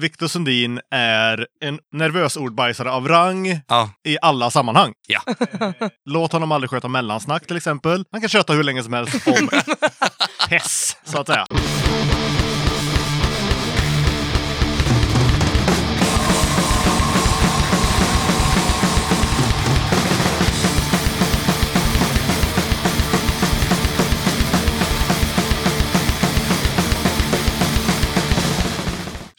Viktor Sundin är en nervös ordbajsare av rang Ja. i alla sammanhang. Ja. Låt honom aldrig sköta mellansnack till exempel. Han kan köta hur länge som helst om Hess, så att säga.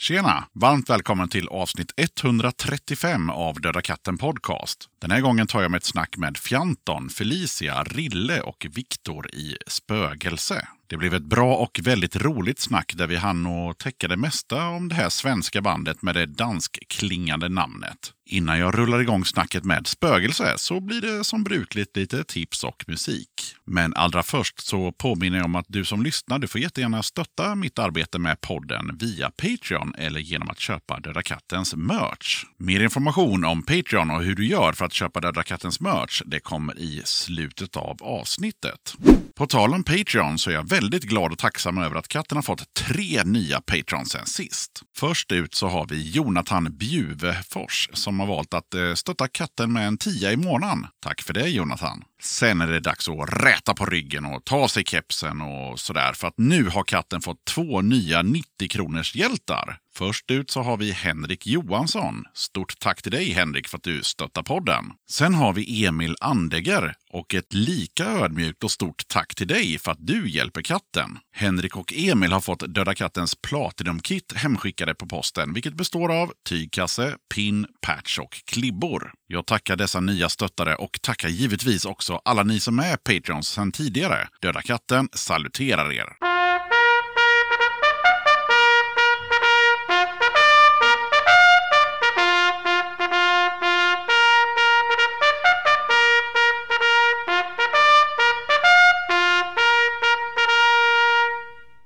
Tjena! Varmt välkommen till avsnitt 135 av Döda katten Podcast. Den här gången tar jag med ett snack med Fjanton, Felicia, Rille och Viktor i Spögelse. Det blev ett bra och väldigt roligt snack där vi hann att täcka det mesta om det här svenska bandet med det danskklingande namnet. Innan jag rullar igång snacket med Spögelse så blir det som brukligt lite tips och musik. Men allra först så påminner jag om att du som lyssnar, du får jättegärna stötta mitt arbete med podden via Patreon eller genom att köpa Döda Kattens merch. Mer information om Patreon och hur du gör för att köpa Döda Kattens merch, det kommer i slutet av avsnittet. På tal om Patreon så är jag väldigt glad och tacksam över att katten har fått tre nya Patrons sen sist. Först ut så har vi Jonathan Bjuvefors som som har valt att eh, stötta katten med en tia i månaden. Tack för det Jonathan. Sen är det dags att räta på ryggen och ta sig kepsen och sådär för att nu har katten fått två nya 90 kronors hjältar. Först ut så har vi Henrik Johansson. Stort tack till dig Henrik för att du stöttar podden. Sen har vi Emil Andegger och ett lika ödmjukt och stort tack till dig för att du hjälper katten. Henrik och Emil har fått Döda kattens Platinum-kit hemskickade på posten, vilket består av tygkasse, pin, patch och klibbor. Jag tackar dessa nya stöttare och tackar givetvis också alla ni som är Patreons sedan tidigare. Döda katten saluterar er.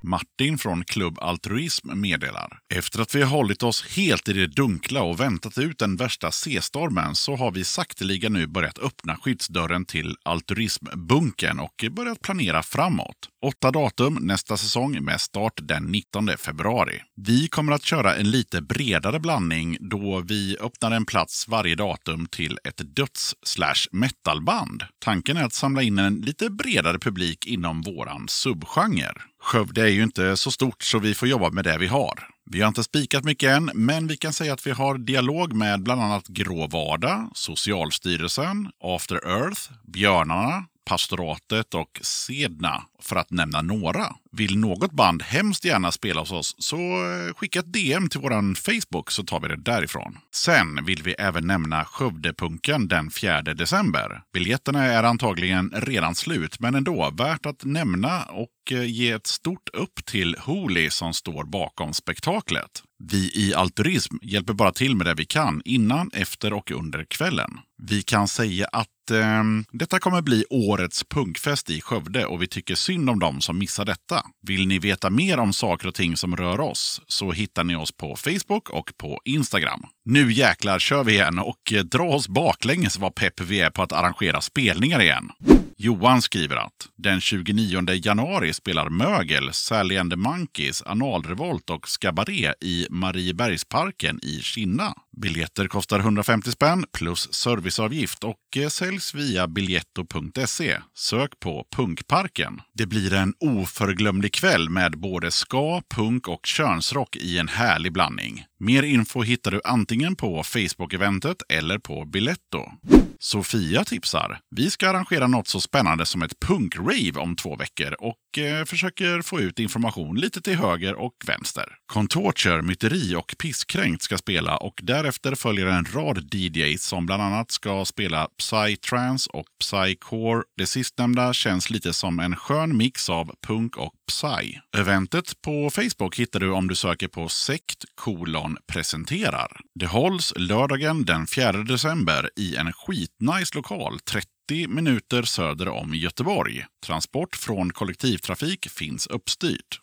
Martin från Klubb Altruism meddelar. Efter att vi har hållit oss helt i det dunkla och väntat ut den värsta C-stormen så har vi sakteliga nu börjat öppna skyddsdörren till Altruismbunken och börjat planera framåt. Åtta datum nästa säsong med start den 19 februari. Vi kommer att köra en lite bredare blandning då vi öppnar en plats varje datum till ett döds slash metalband. Tanken är att samla in en lite bredare publik inom våran subgenre. Skövde är ju inte så stort så vi får jobba med det vi har. Vi har inte spikat mycket än, men vi kan säga att vi har dialog med bland annat Grå Vardag, Socialstyrelsen, After Earth, Björnarna, Pastoratet och Sedna, för att nämna några. Vill något band hemskt gärna spela hos oss så eh, skicka ett DM till vår Facebook så tar vi det därifrån. Sen vill vi även nämna Skövdepunken den 4 december. Biljetterna är antagligen redan slut, men ändå värt att nämna och eh, ge ett stort upp till Holy som står bakom spektaklet. Vi i Altruism hjälper bara till med det vi kan innan, efter och under kvällen. Vi kan säga att eh, detta kommer bli årets punkfest i Skövde och vi tycker synd om dem som missar detta. Vill ni veta mer om saker och ting som rör oss så hittar ni oss på Facebook och på Instagram. Nu jäklar kör vi igen och eh, dra oss baklänges vad pepp vi är på att arrangera spelningar igen. Johan skriver att den 29 januari spelar Mögel, Sally and the Monkeys, Analrevolt och Skabaré i Mariebergsparken i Kinna. Biljetter kostar 150 spänn plus serviceavgift och eh, säljs via biljetto.se. Sök på Punkparken. Det blir en oförglömlig kväll med både ska, punk och könsrock i en härlig blandning. Mer info hittar du antingen på Facebook-eventet eller på Biletto. Sofia tipsar. Vi ska arrangera något så spännande som ett punkrave om två veckor och eh, försöker få ut information lite till höger och vänster. Contorture, Myteri och Pisskränkt ska spela och därefter följer en rad DJs som bland annat ska spela Psy-trance och psy-core. Det sistnämnda känns lite som en skön mix av punk och Psy. Eventet på Facebook hittar du om du söker på sekt kolon presenterar. Det hålls lördagen den 4 december i en skitnice lokal 30 minuter söder om Göteborg. Transport från kollektivtrafik finns uppstyrt.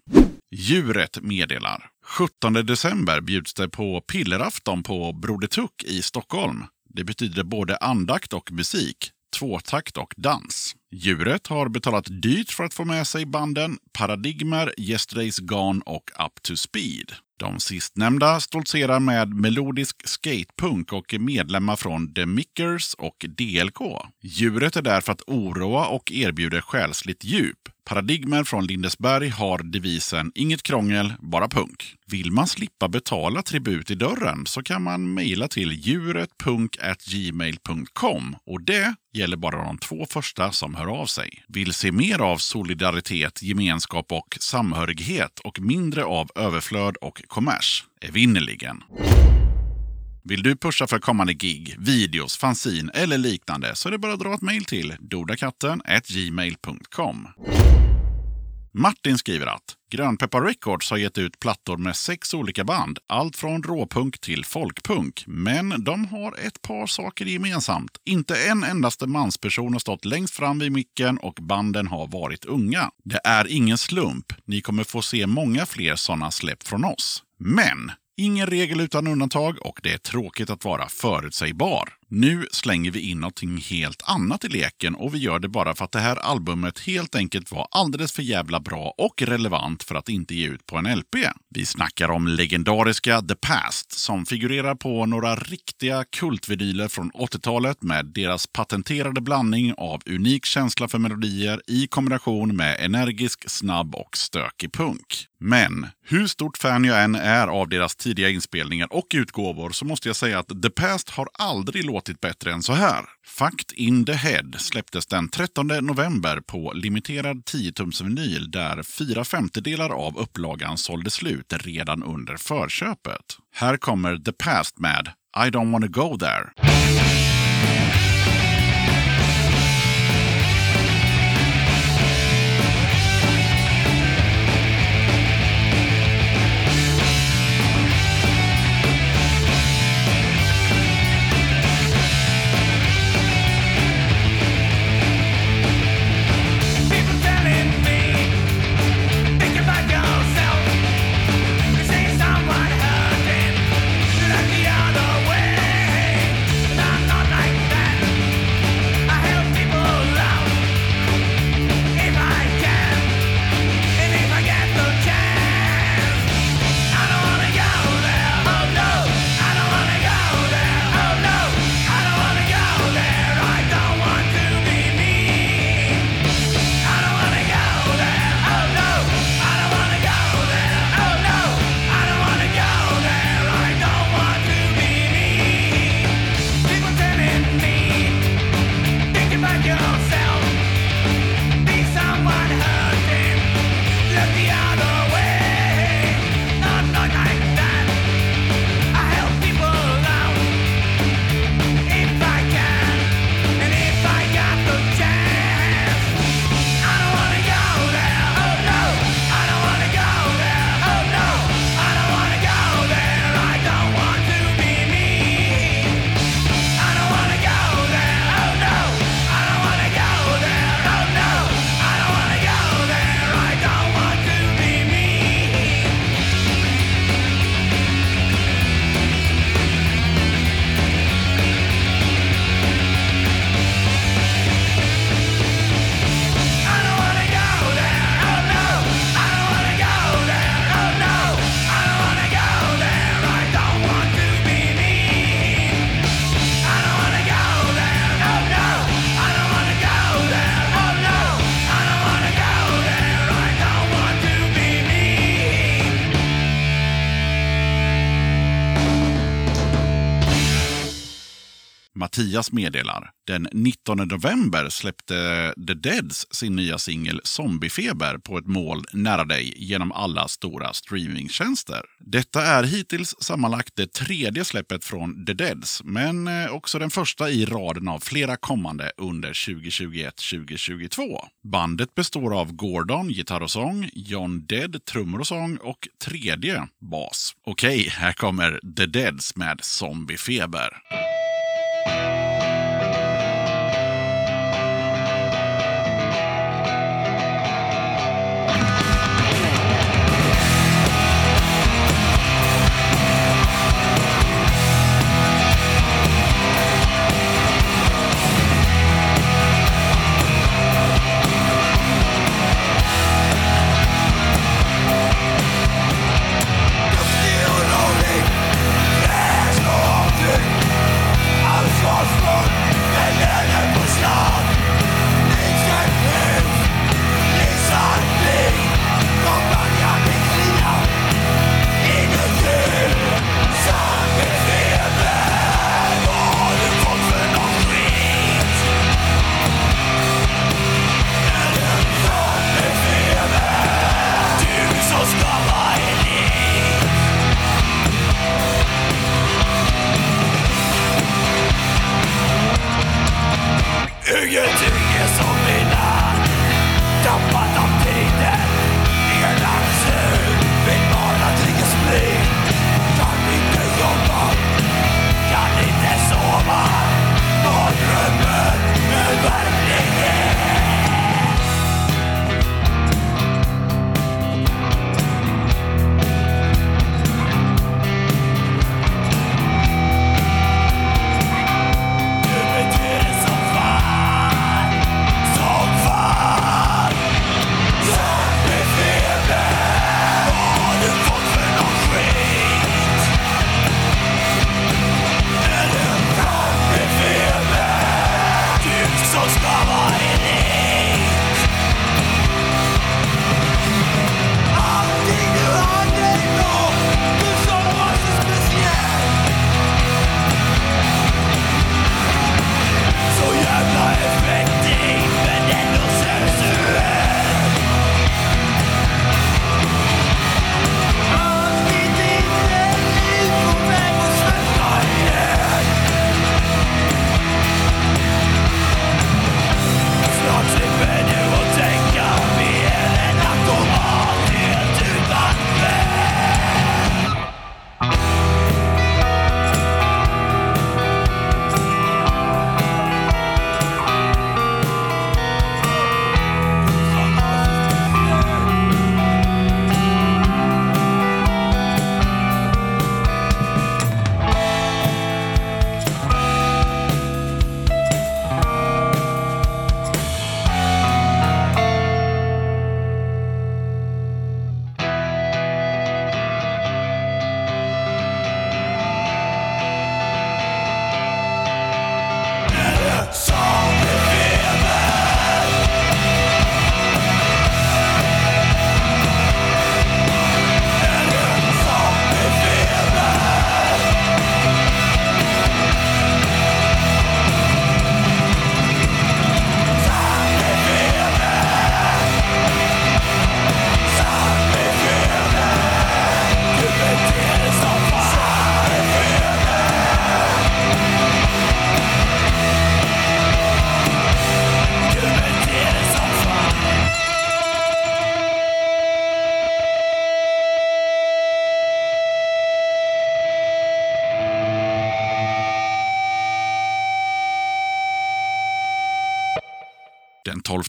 Djuret meddelar. 17 december bjuds det på pillerafton på Broder Tuck i Stockholm. Det betyder både andakt och musik tvåtakt och dans. Djuret har betalat dyrt för att få med sig banden Paradigmer, Yesterday's Gone och Up to Speed. De sistnämnda stoltserar med melodisk skatepunk och är medlemmar från The Mickers och DLK. Djuret är där för att oroa och erbjuder själsligt djup. Paradigmer från Lindesberg har devisen “Inget krångel, bara punk”. Vill man slippa betala tribut i dörren så kan man mejla till djuretpunk.gmail.com och det gäller bara de två första som hör av sig. Vill se mer av solidaritet, gemenskap och samhörighet och mindre av överflöd och kommers? Evinnerligen. Vill du pusha för kommande gig, videos, fanzine eller liknande så är det bara att dra ett mejl till dodakatten gmail.com. Martin skriver att Grönpeppar Records har gett ut plattor med sex olika band, allt från råpunk till folkpunk. Men de har ett par saker gemensamt. Inte en endaste mansperson har stått längst fram vid micken och banden har varit unga. Det är ingen slump. Ni kommer få se många fler sådana släpp från oss. Men Ingen regel utan undantag och det är tråkigt att vara förutsägbar. Nu slänger vi in någonting helt annat i leken och vi gör det bara för att det här albumet helt enkelt var alldeles för jävla bra och relevant för att inte ge ut på en LP. Vi snackar om legendariska The Past som figurerar på några riktiga kultvinyler från 80-talet med deras patenterade blandning av unik känsla för melodier i kombination med energisk, snabb och stökig punk. Men hur stort fan jag än är av deras tidiga inspelningar och utgåvor så måste jag säga att The Past har aldrig låtit bättre än så här. Fact in the Head släpptes den 13 november på limiterad 10-tums vinyl där fyra femtedelar av upplagan sålde slut redan under förköpet. Här kommer The Past med I don't wanna go there. Adidas meddelar. Den 19 november släppte The Deads sin nya singel Zombiefeber på ett mål nära dig genom alla stora streamingtjänster. Detta är hittills sammanlagt det tredje släppet från The Deads, men eh, också den första i raden av flera kommande under 2021-2022. Bandet består av Gordon, gitarr och sång, John Dead, trummor och sång och tredje, bas. Okej, här kommer The Deads med Zombiefeber.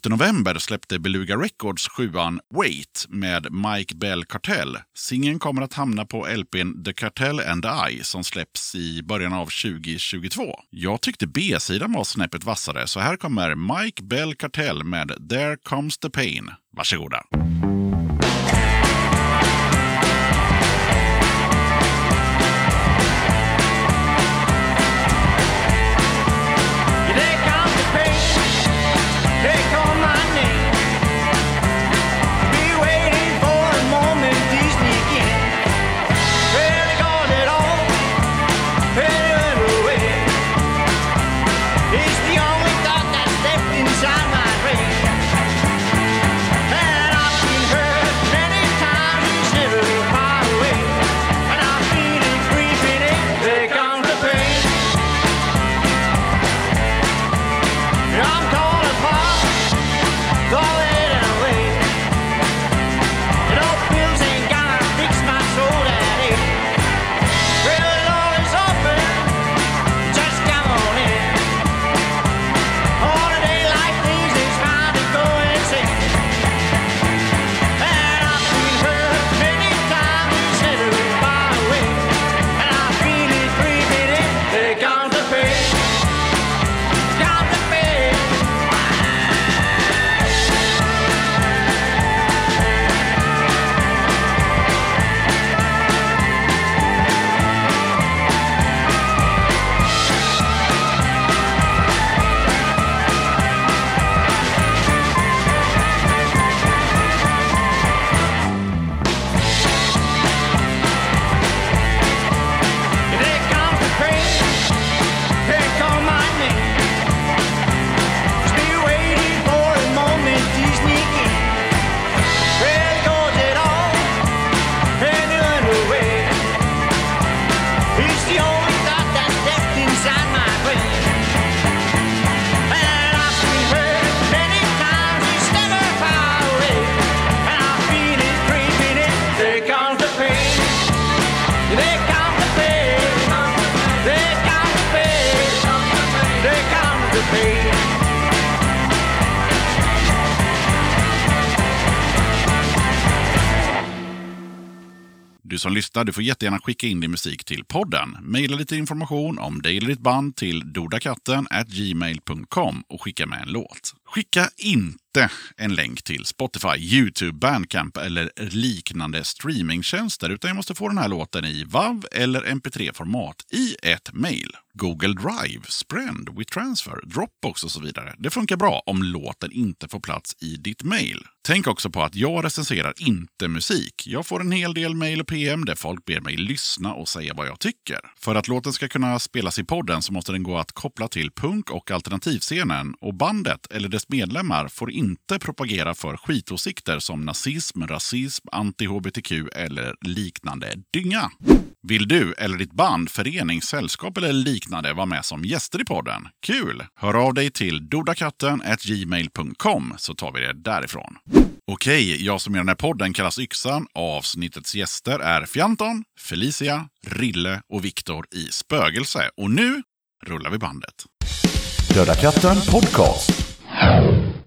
november släppte Beluga Records sjuan Wait med Mike Bell Cartell. Singeln kommer att hamna på LPn The Cartel and I som släpps i början av 2022. Jag tyckte B-sidan var snäppet vassare, så här kommer Mike Bell Cartell med There comes the pain. Varsågoda! Mm. Som lyssnar, du får jättegärna skicka in din musik till podden. Maila lite information om dig eller ditt band till dodakatten gmail.com och skicka med en låt. Skicka inte en länk till Spotify, YouTube, Bandcamp eller liknande streamingtjänster, utan jag måste få den här låten i WAV eller MP3-format i ett mail. Google Drive, Sprend, WeTransfer, Dropbox och så vidare. Det funkar bra om låten inte får plats i ditt mail. Tänk också på att jag recenserar inte musik. Jag får en hel del mail och PM där folk ber mig lyssna och säga vad jag tycker. För att låten ska kunna spelas i podden så måste den gå att koppla till punk och alternativscenen och bandet eller dess medlemmar får inte inte propagera för skitåsikter som nazism, rasism, anti-hbtq eller liknande dynga. Vill du eller ditt band, förening, sällskap eller liknande vara med som gäster i podden? Kul! Hör av dig till dodakatten gmail.com så tar vi det därifrån. Okej, jag som gör den här podden kallas Yxan. Avsnittets gäster är Fjanton, Felicia, Rille och Viktor i Spögelse. Och nu rullar vi bandet. Döda katten podcast.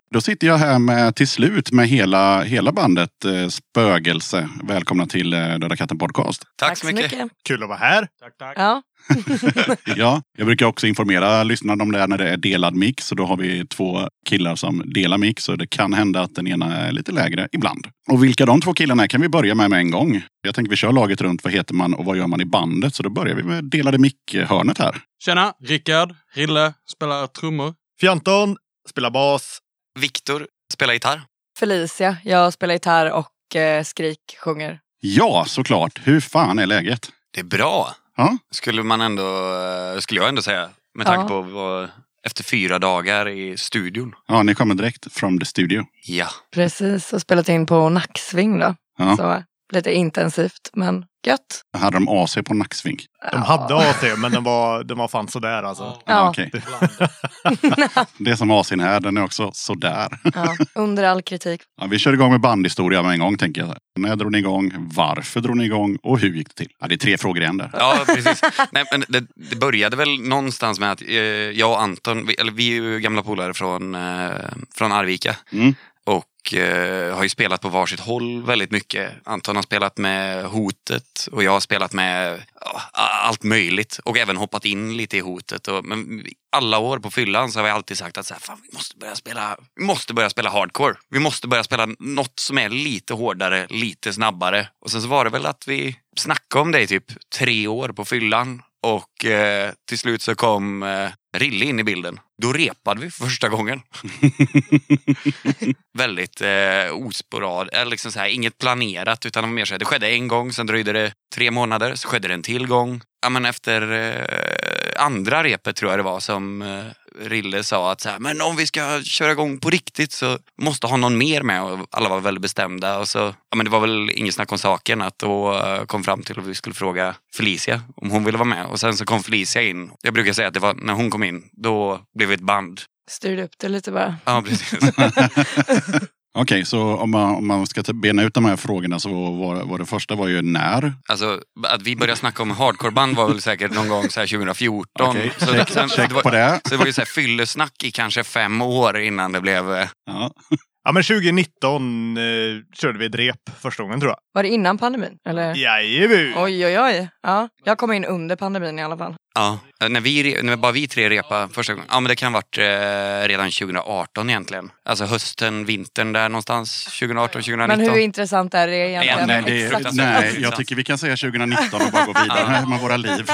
Då sitter jag här med till slut med hela, hela bandet eh, Spögelse. Välkomna till eh, Döda katten podcast. Tack, så mycket. Kul att vara här. Ja. Ja, jag brukar också informera lyssnarna om det här när det är delad mix. Så då har vi två killar som delar mix. Så det kan hända att den ena är lite lägre ibland. Och vilka de två killarna är kan vi börja med med en gång. Jag tänker vi kör laget runt. Vad heter man och vad gör man i bandet? Så då börjar vi med delade mick-hörnet här. Tjena! Rickard, Rille, spelar trummor. Fjanton spelar bas. Viktor spelar gitarr. Felicia, jag spelar gitarr och eh, skrik, sjunger. Ja, såklart. Hur fan är läget? Det är bra. Ja. Skulle man ändå, eh, skulle jag ändå säga. Med tanke Ja. på vad, efter fyra dagar i studion. Ja, ni kommer direkt from the studio. Ja. Precis, och spelat in på nacksving då. Ja. Så lite intensivt, men gött. Hade de AC på nacksving? De hade AC, men den var, den var fan sådär alltså. Ja. okej. Det är som AC'n här, den är också sådär. Ja, under all kritik. Ja, vi kör igång med bandhistoria med en gång tänker jag. När drog ni igång? Varför drog ni igång? Och hur gick det till? Ja, det är tre frågor igen där. Ja, precis. Nej, men det, det började väl någonstans med att eh, jag och Anton, vi, eller vi är ju gamla polare från, eh, från Arvika. Mm. Och eh, har ju spelat på varsitt håll väldigt mycket. Anton har spelat med Hotet och jag har spelat med ja, allt möjligt. Och även hoppat in lite i Hotet. Och, men alla år på fyllan så har vi alltid sagt att så här, Fan, vi, måste börja spela, vi måste börja spela hardcore. Vi måste börja spela något som är lite hårdare, lite snabbare. Och sen så var det väl att vi snackade om det i typ tre år på fyllan. Och eh, till slut så kom eh, Rille in i bilden. Då repade vi för första gången. Väldigt eh, osporad, eller liksom så här, inget planerat utan det var mer så här, det skedde en gång, sen dröjde det tre månader, så skedde det en till gång. Ja, men efter eh, andra repet tror jag det var som eh, Rille sa att så här, men om vi ska köra igång på riktigt så måste ha någon mer med och alla var väldigt bestämda. Och så, ja, men det var väl inget snack om saken att då eh, kom fram till att vi skulle fråga Felicia om hon ville vara med. Och sen så kom Felicia in. Jag brukar säga att det var när hon kom in, då blev vi ett band. Styrde upp det lite bara. Ja, precis. Okej, så om man, om man ska bena ut de här frågorna så var, var det första var ju när. Alltså att vi började snacka om hardcoreband var väl säkert någon gång så här 2014. Okej, så, check, sen, check det var, på det. så det var ju så här fyllesnack i kanske fem år innan det blev... eh, Ja. Ja, men 2019 eh, körde vi ett rep första gången tror jag. Var det innan pandemin? Eller? Jajamän! Oj, oj, oj. Ja, jag kom in under pandemin i alla fall. Ja, när, vi, när bara vi tre repa första gången. Ja, men det kan ha varit eh, redan 2018 egentligen. Alltså hösten, vintern där någonstans. 2018, 2019. Men hur intressant är det egentligen? Nej, Nej, det, fruktansvärt. nej, jag tycker vi kan säga 2019 och bara gå vidare med våra liv.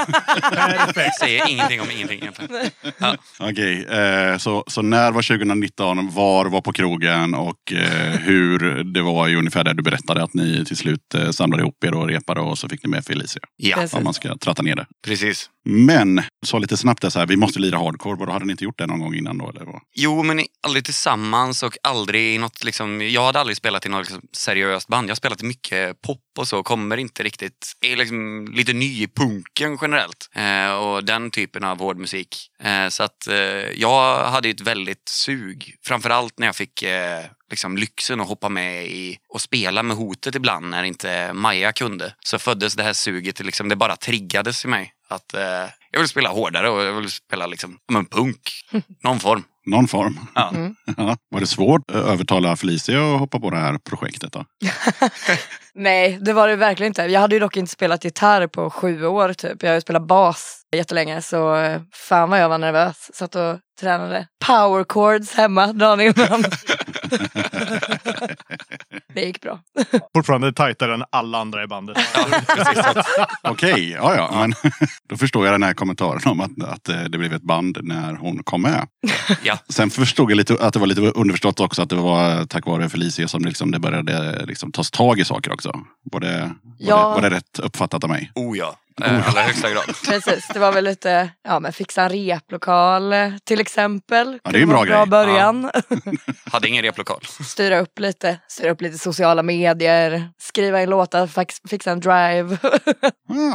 Perfekt. Säger ingenting om ingenting egentligen. Ja. Okej, eh, så, så när var 2019? Var var på krogen? Och eh, hur det var ju ungefär där du berättade att ni till slut eh, samlade ihop er och repade och så fick ni med Felicia. ja. Om man ska tratta ner det. precis. Men, men sa lite snabbt där så här, vi måste lira hardcore. Vadå, hade ni inte gjort det någon gång innan då? Eller vad? Jo, men aldrig tillsammans och aldrig i något liksom, jag hade aldrig spelat i något liksom, seriöst band. Jag har spelat i mycket pop och så, kommer inte riktigt, är liksom lite ny i punken generellt. Eh, och den typen av hård musik. Eh, så att eh, jag hade ett väldigt sug, framförallt när jag fick eh, liksom lyxen att hoppa med i och spela med hotet ibland när inte Maja kunde. Så föddes det här suget, liksom, det bara triggades i mig. Att eh, jag vill spela hårdare och jag vill spela liksom, men punk. Någon form. Någon form. Ja. Mm. Ja. Var det svårt att övertala Felicia att hoppa på det här projektet då? Nej, det var det verkligen inte. Jag hade ju dock inte spelat gitarr på sju år typ. Jag har ju spelat bas jättelänge så eh, fan vad jag var nervös. Satt och tränade power chords hemma dagen innan. det gick bra. Fortfarande tajtare än alla andra i bandet. Okej, ja ja. Men då förstår jag den här kommentaren om att, att eh, det blev ett band när hon kom med. Ja. Sen förstod jag lite, att det var lite underförstått också att det var tack vare Felicia som liksom det började liksom tas tag i saker också. Var det, var, Ja. det, var det rätt uppfattat av mig? Oh ja, i allra högsta grad. Precis, det var väl lite, ja men fixa en replokal eh, till exempel. Ja, det är en bra vara grej. början. Hade ingen replokal. Styra upp lite, styra upp lite sociala medier, skriva in låtar, fixa en drive,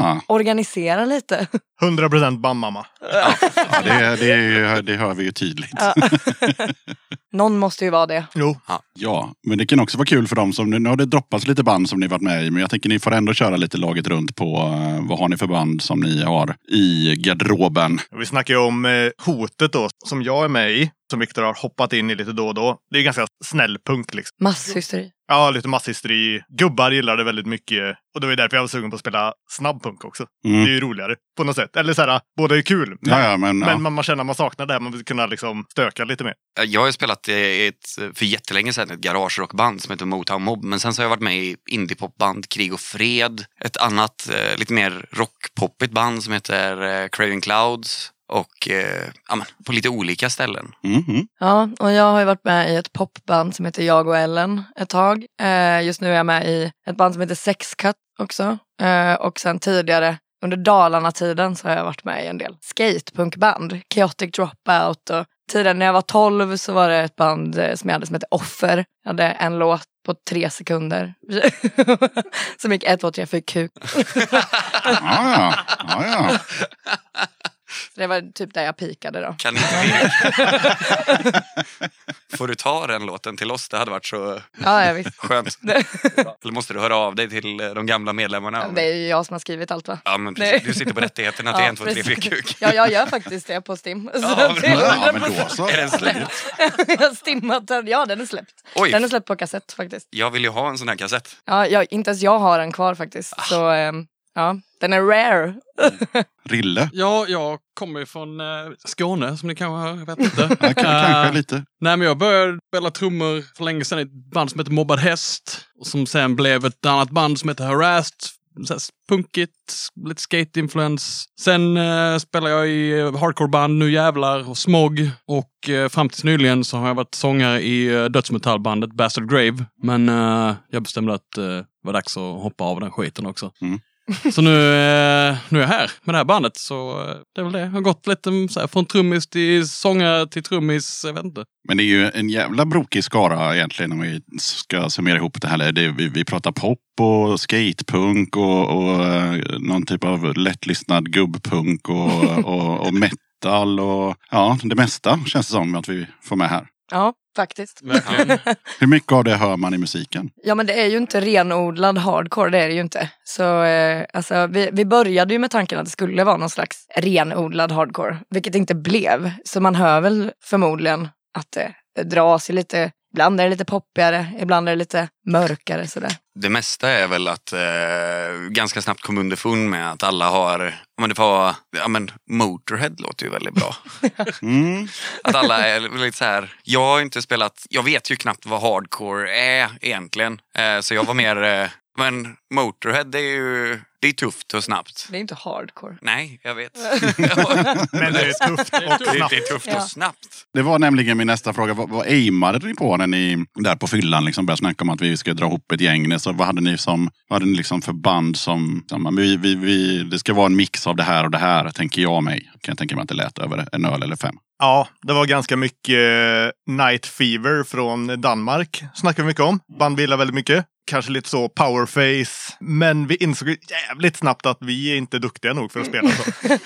Ah, organisera lite. 100% bandmamma. ja, det, det, ju- det hör vi ju tydligt. Ja. Någon måste ju vara det. Jo, Ja, men det kan också vara kul för dem som, nu har det droppats lite band som ni varit med i, men jag tänker ni får ändå köra lite laget runt på eh, vad har ni för band som ni har i garderoben. vi snackar ju om eh, hotet då, som jag är med i. Som Viktor har hoppat in i lite då och då. Det är ganska snäll punk liksom. Masshysteri. Ja, lite masshysteri. Gubbar gillar det väldigt mycket. Och det var ju därför jag var sugen på att spela snabbpunk också. Mm. Det är ju roligare på något sätt. Eller så här, båda är kul. Ja, ja, men, Men ja. man, man känner att man saknar det här. Man vill kunna liksom stöka lite mer. Jag har ju spelat i ett, för jättelänge sedan ett garagerockband som heter Motown Mob. Men sen så har jag varit med i indiepopband Krig och Fred. Ett annat eh, lite mer rockpoppigt band som heter eh, Craving Clouds. Och eh, på lite olika ställen. Mhm. Ja, och jag har ju varit med i ett popband som heter Jag och Ellen ett tag. Eh, just nu är jag med i ett band som heter Sexcut också. Eh, och sen tidigare under Dalarna-tiden så har jag varit med i en del skatepunkband. Chaotic Dropout och tidigare när jag var 12 så var det ett band eh, som jag hade som hette Offer. Jag hade en låt på tre sekunder. som gick ett, två, tre, fyra, kuk. Ja, ja. ja, ja. Så det var typ där jag pikade då. Kan inte vi... Får du ta den låten till oss? Det hade varit så Ja, jag visst. skönt. Eller måste du höra av dig till eh, de gamla medlemmarna? Det är ju jag som har skrivit allt va? Ja, men precis. Du sitter på rättigheterna till Ja, en, två, tre, fyra precis. kuk. Ja, jag gör faktiskt det på Stim. Så Ja, det- ja men då så. Är den slut? jag har stimmat den. Ja, den är släppt. Oj, Den är släppt på kassett faktiskt. jag vill ju ha en sån här kassett. Ja, jag, inte ens jag har den kvar faktiskt. Ah. Så ehm, ja, den är rare. Rille. Ja, jag kommer ju från eh, Skåne som ni kanske. Jag vet inte. Ja, k- kanske Eh, lite. Nej, men jag började spela trummor för länge sedan i ett band som heter Mobbad Häst. Och som sen blev ett annat band som heter Harassed. Punkigt, lite skate-influens. Sen eh, spelar jag i eh, hardcoreband Nu Jävlar och Smog. Och eh, fram tills nyligen så har jag varit sångare i eh, dödsmetallbandet Bastard Grave. Men eh, jag bestämde att eh, det var dags att hoppa av den skiten också. Mm. Så nu, eh, nu är jag här med det här bandet. Så eh, det är väl det. Jag har gått lite så här, från trummis till sångare till trummis. Jag vet inte. Men det är ju en jävla brokig skara egentligen om vi ska summera ihop det här. Det, vi, vi pratar pop och skatepunk och, och eh, någon typ av lättlyssnad gubbpunk och, och, och metal och ja, det mesta känns det som att vi får med här. Ja, faktiskt. Verkligen. Hur mycket av det hör man i musiken? Ja, men det är ju inte renodlad hardcore, det är det ju inte. Så eh, alltså, vi, vi började ju med tanken att det skulle vara någon slags renodlad hardcore, vilket det inte blev. Så man hör väl förmodligen att det, dras i lite, ibland är det lite poppigare, ibland är det lite mörkare sådär. Det mesta är väl att eh, ganska snabbt kom underfund med att alla har, men det var, ja men Motorhead låter ju väldigt bra. Mm. Att alla är lite så här, jag har inte spelat, jag vet ju knappt vad hardcore är egentligen. Eh, så jag var mer, eh, men Motorhead det är ju, det är tufft och snabbt. Det är inte hardcore. Nej, jag vet. Men det är tufft och det, snabbt. det är tufft och snabbt. Det var nämligen min nästa fråga. Vad, vad aimade ni på när ni där på fyllan liksom började snacka om att vi ska dra ihop ett gäng? Så vad hade ni som vad hade ni liksom för band som, som vi, vi, vi, det ska vara en mix av det här och det här, tänker jag mig. Kan jag tänka mig att det lät över en öl eller fem. Ja, det var ganska mycket eh, Night Fever från Danmark. Snackar vi mycket om. Band vi gillar väldigt mycket. Kanske lite så powerface. Men vi insåg jävligt snabbt att vi är inte duktiga nog för att spela så.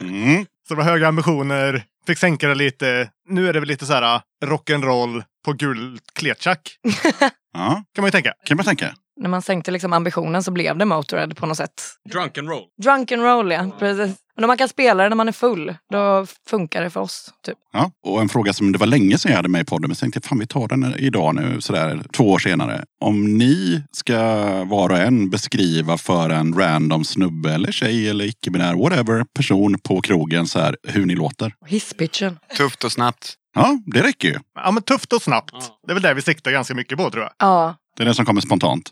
Mm. Så det var höga ambitioner. Fick sänka det lite. Nu är det väl lite så här rock'n'roll på gul kletchack. Ja, Kan man ju tänka. kan man tänka. När man sänkte liksom ambitionen så blev det Motörhead på något sätt. Drunk and roll. Drunk and roll ja, precis. Men om man kan spela det när man är full, då funkar det för oss. Typ. Ja, och en fråga som det var länge sedan jag hade med i podden, men jag tänkte fan vi tar den idag nu sådär två år senare. Om ni ska var och en beskriva för en random snubbe eller tjej eller icke-binär, whatever, person på krogen så här hur ni låter. Hisspitchen. Tufft och snabbt. Ja, det räcker ju. Ja, men tufft och snabbt. Ja. Det är väl det vi siktar ganska mycket på tror jag. Ja, Det är det som kommer spontant.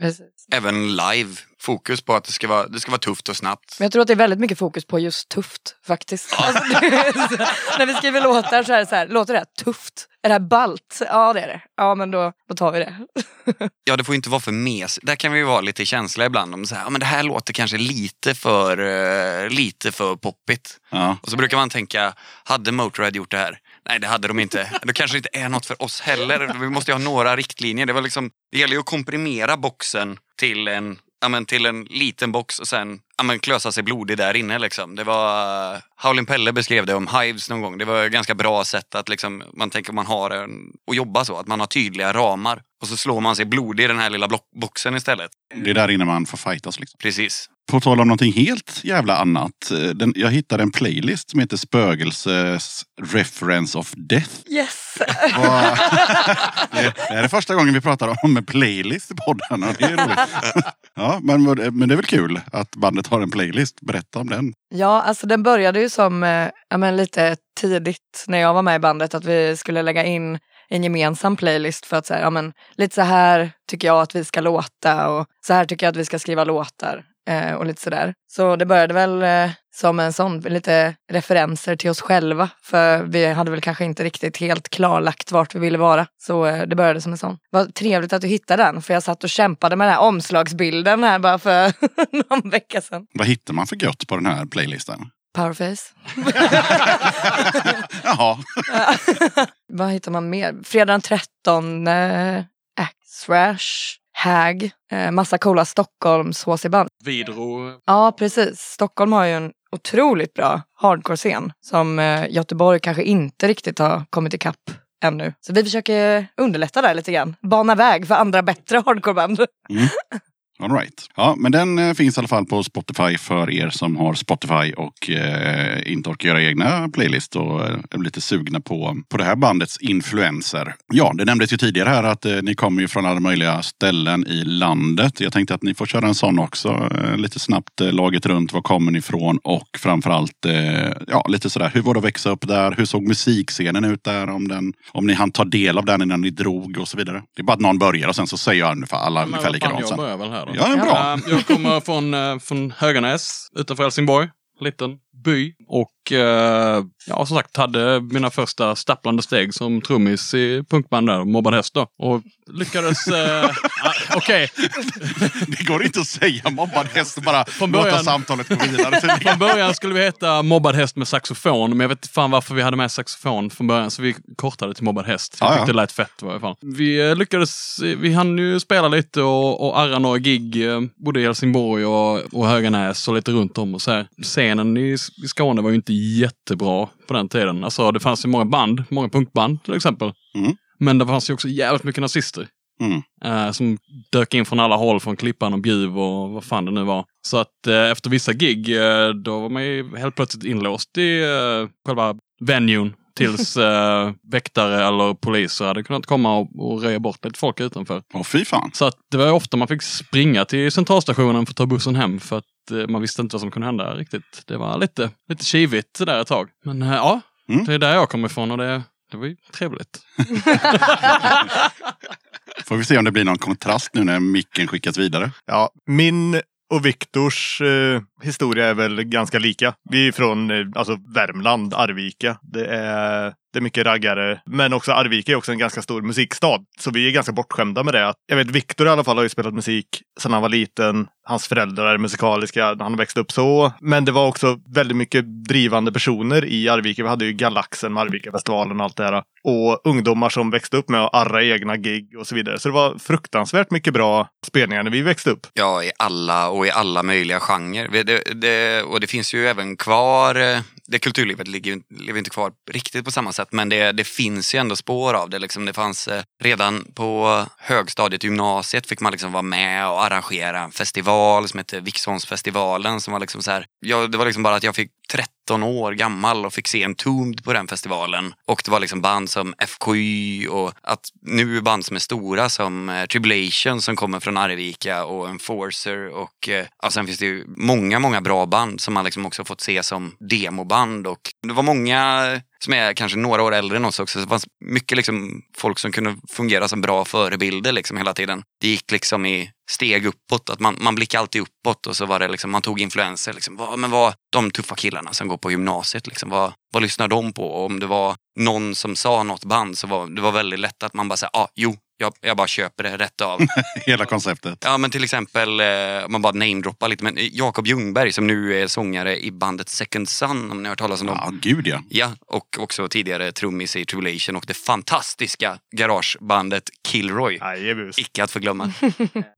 precis. Även live. Fokus på att det ska vara, det ska vara tufft och snabbt. Men jag tror att det är väldigt mycket fokus på just tufft faktiskt. Alltså, det är så- när vi skriver låtar så är det så här, låter det här tufft? Är det här balt? Ja det är det. Ja men då, då tar vi det. Ja, det får ju inte vara för mes. Där kan vi ju vara lite känsliga ibland. Om så här, ja, men det här låter kanske lite för, eh, lite för poppigt. Ja. Och så brukar man tänka, hade Motörhead gjort det här? Nej, det hade de inte. Det kanske inte är något för oss heller. Vi måste ju ha några riktlinjer. Det, var liksom, det gäller ju att komprimera boxen till en, ja, men till en liten box och sen ja, men klösa sig blodig där inne. Liksom. Det var, eh, Howlin' Pelle beskrev det om Hives någon gång. Det var ett ganska bra sätt att liksom, man tänker man har en, att jobba så. Att man har tydliga ramar. Och så slår man sig blodig i den här lilla boxen istället. Det är där inne man får fightas. Liksom. Precis. På tal om någonting helt jävla annat. eh, Den, jag hittade en playlist som heter Spögelses Reference of Death. Yes! Det, det här är första gången vi pratar om en playlist i podden. och Det är roligt. Ja, men, men det är väl kul att bandet har en playlist. Berätta om den. Ja, alltså den började ju som eh, ja, men lite tidigt när jag var med i bandet att vi skulle lägga in en gemensam playlist för att säga, ja men lite så här tycker jag att vi ska låta och så här tycker jag att vi ska skriva låtar eh, och lite sådär. Så det började väl eh, som en sån, lite referenser till oss själva för vi hade väl kanske inte riktigt helt klarlagt vart vi ville vara. Så eh, det började som en sån. Vad trevligt att du hittade den för jag satt och kämpade med den här omslagsbilden här bara för någon vecka sedan. Vad hittar man för gött på den här playlisten? Powerface. Jaha, Vad hittar man mer? Fredag den 13, eh, Axrash, Hag, eh, massa coola Stockholms HC-band. Vidro. Ja, precis. Stockholm har ju en otroligt bra hardcore-scen som eh, Göteborg kanske inte riktigt har kommit ikapp ännu. Så vi försöker underlätta där lite grann. Bana väg för andra bättre hardcoreband. all right. Ja, men den eh, finns i alla fall på Spotify för er som har Spotify och eh, inte orkar göra egna playlist och eh, är lite sugna på, på det här bandets influenser. Ja, det nämndes ju tidigare här att eh, ni kommer ju från alla möjliga ställen i landet. Jag tänkte att ni får köra en sån också. Eh, lite snabbt eh, laget runt. Var kommer ni ifrån? Och framförallt ja, lite sådär. Hur var det att växa upp där? Hur såg musikscenen ut där? Om, den, om ni hann ta del av den innan ni drog och så vidare. Det är bara att någon börjar och sen så säger jag ungefär alla ungefär likadant. sen. då. Ja, det är bra. Eh, Jag kommer från, eh, från Höganäs utanför Helsingborg. Liten by. Och eh, ja, som sagt hade mina första stapplande steg som trummis i punkband där, Mobbad Häst då. Och lyckades... Eh, ah, Okej, Det går inte att säga mobbad häst och bara Från låta början- samtalet gå vidare. tydligen. från början skulle vi heta Mobbad Häst med saxofon. Men jag vet inte fan varför vi hade med saxofon från början. Så vi kortade till Mobbad Häst. Jag Ja, tyckte det lät fett i varje fall. Vi eh, lyckades, vi hann ju spela lite och, och arra några gig. eh, Både i Helsingborg och, och Höganäs och lite runt om och så här. Scenen i, i Skåne var ju inte jättebra på den tiden. Alltså det fanns ju många band, många punkband till exempel. Mm. Men det fanns ju också jävligt mycket nazister. Mm. Eh, som dök in från alla håll, från Klippan och Bjuv och vad fan det nu var. Så att eh, efter vissa gig, eh, då var man ju helt plötsligt inlåst i eh, själva venuen. Tills eh, väktare eller poliser hade kunnat komma och, och röja bort lite folk utanför. Åh fy fan. Så att det var ofta man fick springa till centralstationen för att ta bussen hem för att eh, man visste inte vad som kunde hända riktigt. Det var lite, lite kivigt det där ett tag. Men eh, ja, Mm. det är där jag kommer ifrån och det, det var ju trevligt. Får vi se om det blir någon kontrast nu när micken skickas vidare. Ja, min och Viktors eh, historia är väl ganska lika. Vi är från eh, alltså Värmland, Arvika. Det är, det är mycket raggare. Men också Arvika är också en ganska stor musikstad. Så vi är ganska bortskämda med det. Jag vet Viktor i alla fall har ju spelat musik sedan han var liten. Hans föräldrar är musikaliska. Han har växt upp så. Men det var också väldigt mycket drivande personer i Arvika. Vi hade ju Galaxen med Arvika-festivalen och allt det här. Och ungdomar som växte upp med att arra egna gig och så vidare. Så det var fruktansvärt mycket bra spelningar när vi växte upp. Ja, i alla och i alla möjliga genrer. Det, det, och det finns ju även kvar eh, det kulturlivet ligger, ju- lever inte kvar riktigt på samma sätt men det, det finns ju ändå spår av det. Liksom. Det fanns eh, redan på högstadiet, gymnasiet fick man liksom vara med och arrangera en festival som hette Viksholmsfestivalen. Som var liksom så här, ja, det var liksom bara att jag fick 13 år gammal och fick se en Entombed på den festivalen. Och det var liksom band som FKY och att nu band som är stora som eh, Tribulation som kommer från Arvika och Enforcer och eh, ja, sen finns det ju många, många bra band som man liksom också fått se som demoband och det var många som är kanske några år äldre än oss också. Så det fanns mycket liksom folk som kunde fungera som bra förebilder liksom hela tiden. Det gick liksom i steg uppåt, att man, man blickade alltid uppåt och så var det liksom, man tog influenser. Liksom, vad, men vad, de tuffa killarna som går på gymnasiet, liksom, vad, vad lyssnar de på? Och om det var någon som sa något band så var det var väldigt lätt att man bara säger, ah, jo, jag, jag bara köper det rätt av. Hela konceptet. Ja men till exempel, eh, man bara namedroppar lite, men eh, Jakob Ljungberg som nu är sångare i bandet Second Sun, om ni har hört talas om dem. Ja, gud ja. Ja, och också tidigare trummis i Tribulation och det fantastiska garagebandet. Jajebus. Icke att förglömma.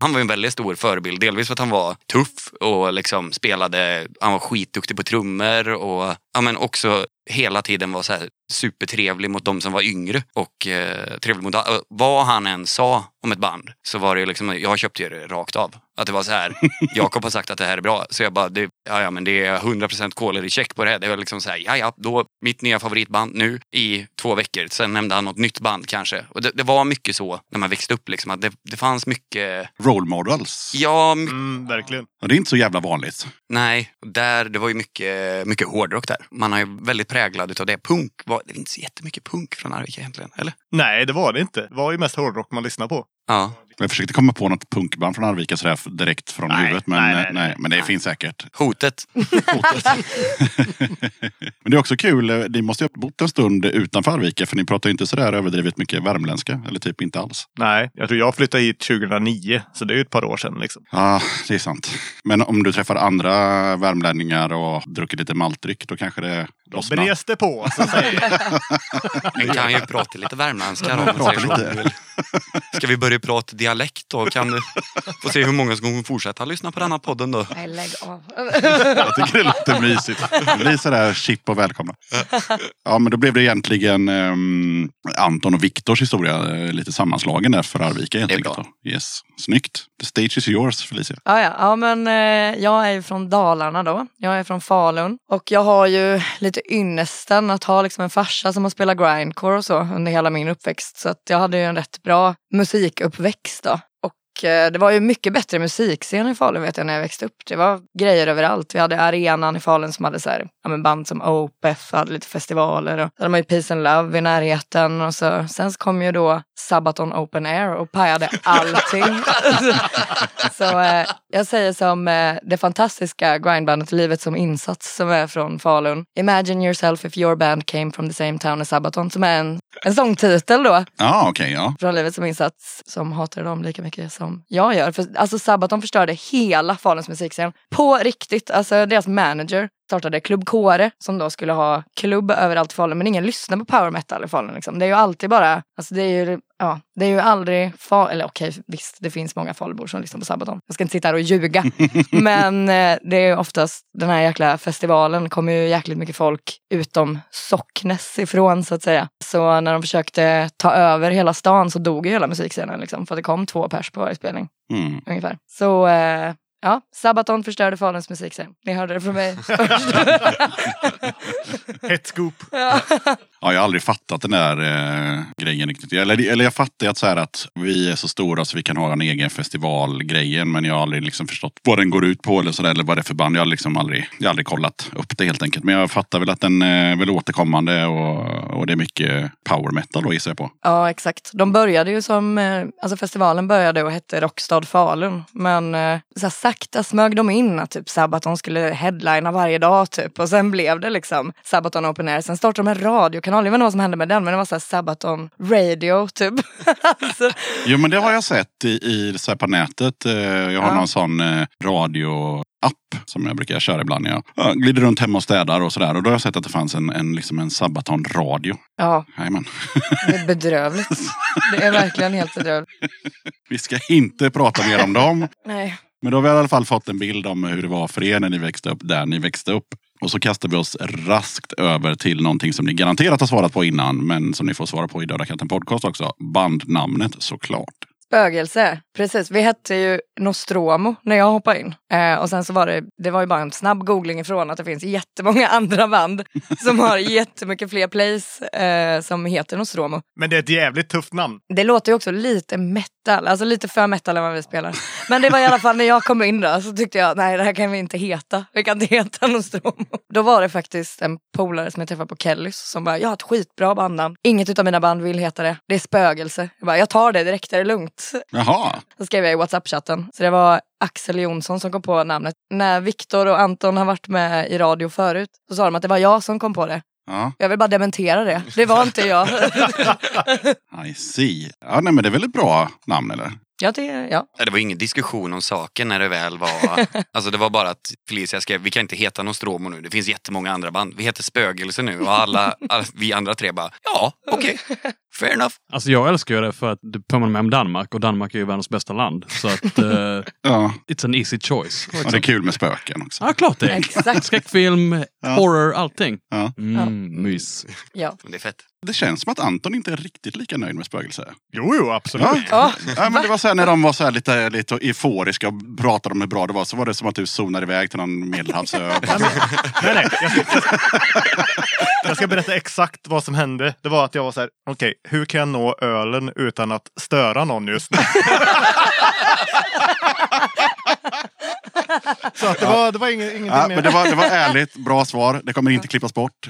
Han var ju en väldigt stor förebild. Delvis för att han var tuff och liksom spelade, han var duktig på trummor och ja, men också hela tiden var så här supertrevlig mot de som var yngre och eh, trevlig mot alla. Vad han än sa om ett band så var det ju liksom, jag köpte det rakt av. Att det var så här, Jakob har sagt att det här är bra. Så jag bara, det, ja, ja men det är 100% quality check på det. Det var liksom så här, ja ja, då mitt nya favoritband nu i två veckor. Sen nämnde han något nytt band kanske. Och det, det var mycket så när man växte upp liksom, att det, det fanns mycket, Role models. ja, my, Mm, verkligen. Och det är inte så jävla vanligt. nej, där, det var ju mycket, mycket hårdrock där. Man är ju väldigt präglad utav det. Punk, var, det är inte så jättemycket punk från Arvika egentligen, eller? Nej, det var det inte. Det var ju mest hårdrock man lyssnade på. Ja. Jag försökte komma på något punkband från Arvika sådär direkt från Nej, huvudet. Men, nej, nej, nej, nej. men det Nej. finns säkert. Hotet. Men det är också kul, eh, ni måste ju ha bott en stund utanför Arvika för ni pratar ju inte sådär överdrivet mycket värmländska. Eller typ inte alls. Nej, jag tror jag flyttade hit 2009, så det är ju ett par år sedan. Liksom. Ja, det är sant. Men om du träffar andra värmlänningar och druckit lite maltdryck då kanske det Då lossnar. bres det på, så att säga. Man kan ju prata lite värmländska då. om man Prata säger så. Ska vi börja prata dialekt då? Kan du få se hur många som kommer fortsätta lyssna på denna podden då? Nej, lägg av. Jag tycker det låter mysigt. Blir sådär chip och välkomna. Ja, men då blev det egentligen ehm, Anton och Viktors historia eh, lite sammanslagen där för Arvika helt enkelt. Yes. Snyggt. The stage is yours Felicia. Ja, ja. ja men eh, jag är ju från Dalarna då. Jag är från Falun. Och jag har ju lite ynnesten att ha liksom en farsa som har spelat grindcore och så under hela min uppväxt. Så att jag hade ju en rätt bra musikuppväxt då. Eh, det var ju mycket bättre musikscen i Falun vet jag när jag växte upp. Det var grejer överallt. Vi hade arenan i Falun som hade så här, ja, band som OPF, hade lite festivaler och så hade man ju Peace and Love i närheten. Och så, sen så kom ju då Sabaton Open Air och pajade allting. så eh, jag säger som eh, det fantastiska grindbandet Livet som insats som är från Falun. Imagine yourself if your band came from the same town as Sabaton som är en, en sångtitel då Ja, okej. ja. från Livet som insats som hatar dem lika mycket som jag gör. För, alltså Sabaton förstörde hela Faluns musikscen. På riktigt. Alltså deras manager startade Klubb Kåre som då skulle ha klubb överallt i Falun. Men ingen lyssnar på power metal i Falun. Liksom. Det är ju alltid bara, alltså det är ju, ja, det är ju aldrig, fa- eller okej visst det finns många Falubor som lyssnar på Sabaton. Jag ska inte sitta här och ljuga. Men eh, det är ju oftast, den här jäkla festivalen kommer ju jäkligt mycket folk utom Socknes ifrån så att säga. Så när de försökte ta över hela stan så dog ju hela musikscenen liksom. För att det kom två pers på varje spelning Mm. ungefär. Så eh, ja, Sabaton förstörde Faluns musikscen. Ni hörde det från mig först. Ett scoop. ja. Ja, jag har aldrig fattat den där eh, grejen riktigt. Eller, eller jag fattar att, så här att vi är så stora så vi kan ha en egen festivalgrejen. Men jag har aldrig liksom förstått vad den går ut på eller, så där, eller vad det är för band. Jag har liksom aldrig, jag har aldrig kollat upp det helt enkelt. Men jag fattar väl att den är väl återkommande och, och det är mycket power metal då gissar jag på. ja, exakt. De började ju som, eh, alltså festivalen började och hette Rockstad Falun. Men eh, så här, sakta smög de in att typ Sabaton skulle headlina varje dag typ. Och sen blev det liksom Sabaton Open Air. Sen startade de en radiokanal. Jag vet inte vad som hände med den men det var så Sabaton Radio typ. alltså, Jo men det har jag sett i, i så på nätet. Eh, Jag har Ja. någon sån eh, radioapp som jag brukar köra ibland. när Jag ja, glider runt hemma och städar och sådär. Och då har jag sett att det fanns en, en, liksom en Sabaton-radio. ja, Jajamän. det är bedrövligt. Det är verkligen helt bedrövligt. Vi ska inte prata mer om dem. Nej. Men då har vi i alla fall fått en bild om hur det var för er när ni växte upp där ni växte upp. Och så kastar vi oss raskt över till någonting som ni garanterat har svarat på innan, men som ni får svara på i Döda katten podcast också. Bandnamnet såklart. Spögelse, precis. Vi hette ju Nostromo när jag hoppade in. Eh, och sen så var det, det var ju bara en snabb googling ifrån att det finns jättemånga andra band som har jättemycket fler plays eh, som heter Nostromo. Men det är ett jävligt tufft namn. Det låter ju också lite metal, alltså lite för metal än vad vi spelar. Men det var i alla fall när jag kom in då så tyckte jag nej det här kan vi inte heta. Vi kan inte heta Nostromo. Då var det faktiskt en polare som jag träffade på Kellys som bara, jag har ett skitbra bandnamn. Inget utav mina band vill heta det. Det är Spögelse. Jag bara, jag tar det direkt, är det lugnt? Jaha, Så skrev jag i WhatsApp-chatten. Så det var Axel Jonsson som kom på namnet. När Viktor och Anton har varit med i radio förut så sa de att det var jag som kom på det. Ja, Jag vill bara dementera det. Det var inte jag. I see. Ja, nej, men det är väl ett bra namn eller? Jag tycker, ja. Det var ingen diskussion om saken när det väl var... Alltså det var bara att Felicia skrev, vi kan inte heta Nostromo nu, det finns jättemånga andra band. Vi heter Spögelse nu och alla, alla vi andra tre bara, ja, okej, fair enough. Alltså jag älskar ju det för att det påminner mig om Danmark och Danmark är ju världens bästa land. Så att Ja, it's an easy choice. och det är kul med spöken också. Ja, klart det. är. Exakt. Skräckfilm, horror, allting. Ja. Mm, mys. ja. Men det är fett. Det känns som att Anton inte är riktigt lika nöjd med spökelse. Jo, jo, absolut. Ja. Ja. Ja, men det var så här, när de var så här lite, lite euforiska och pratade om hur bra det var så var det som att du zonade iväg till någon medelhavsö. Nej, nej. Jag ska, jag, ska, jag ska berätta exakt vad som hände. Det var att jag var så här, okej, hur kan jag nå ölen utan att störa någon just nu? så att det var, det var ing, ingenting Ja, mer. men det var, det var ärligt, bra svar. Det kommer inte klippas bort.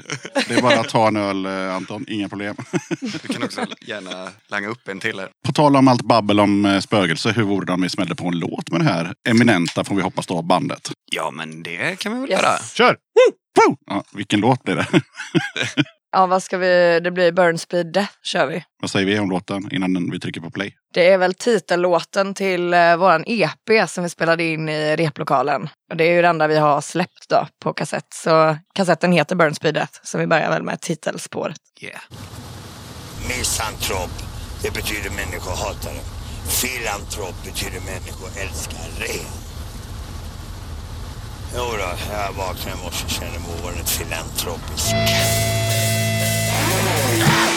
Det är bara att ta en öl, eh, Anton. Inga problem. Du kan också gärna langa upp en till här. På tal om allt babbel om eh, spögelse, hur vore det om vi smällde på en låt med det här eminenta, får vi hoppas då, bandet? Ja, men det kan vi väl Yes. göra. Kör! Woo! Ja, vilken låt blir det? ja, vad ska vi, det blir Burn Speed Death kör vi. Vad säger vi om låten innan vi trycker på play? Det är väl titellåten till eh, våran EP som vi spelade in i replokalen. Och det är ju den där vi har släppt då på kassett. Så kassetten heter Burn Speed Death. Så vi börjar väl med titelspåret. Yeah. Misantrop, det betyder människohatare. Filantrop betyder människoälskare. Jo då, jag vaknade i morse och kände mig ovanligt filantropisk. Ah!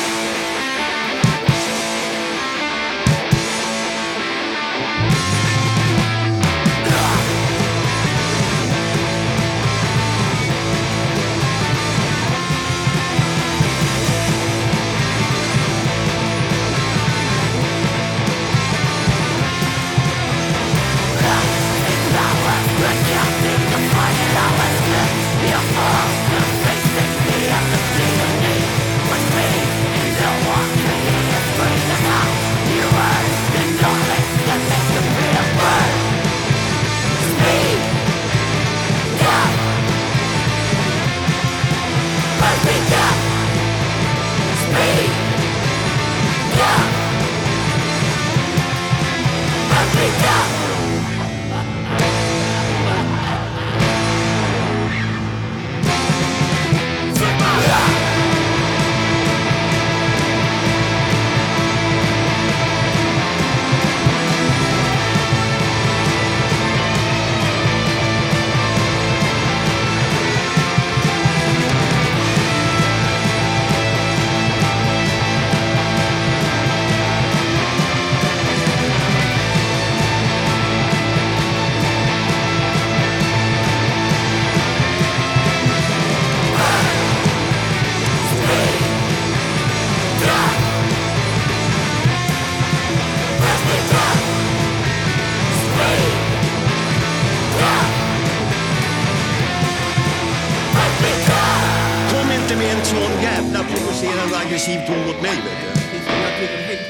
Aggressiv ton mot mig.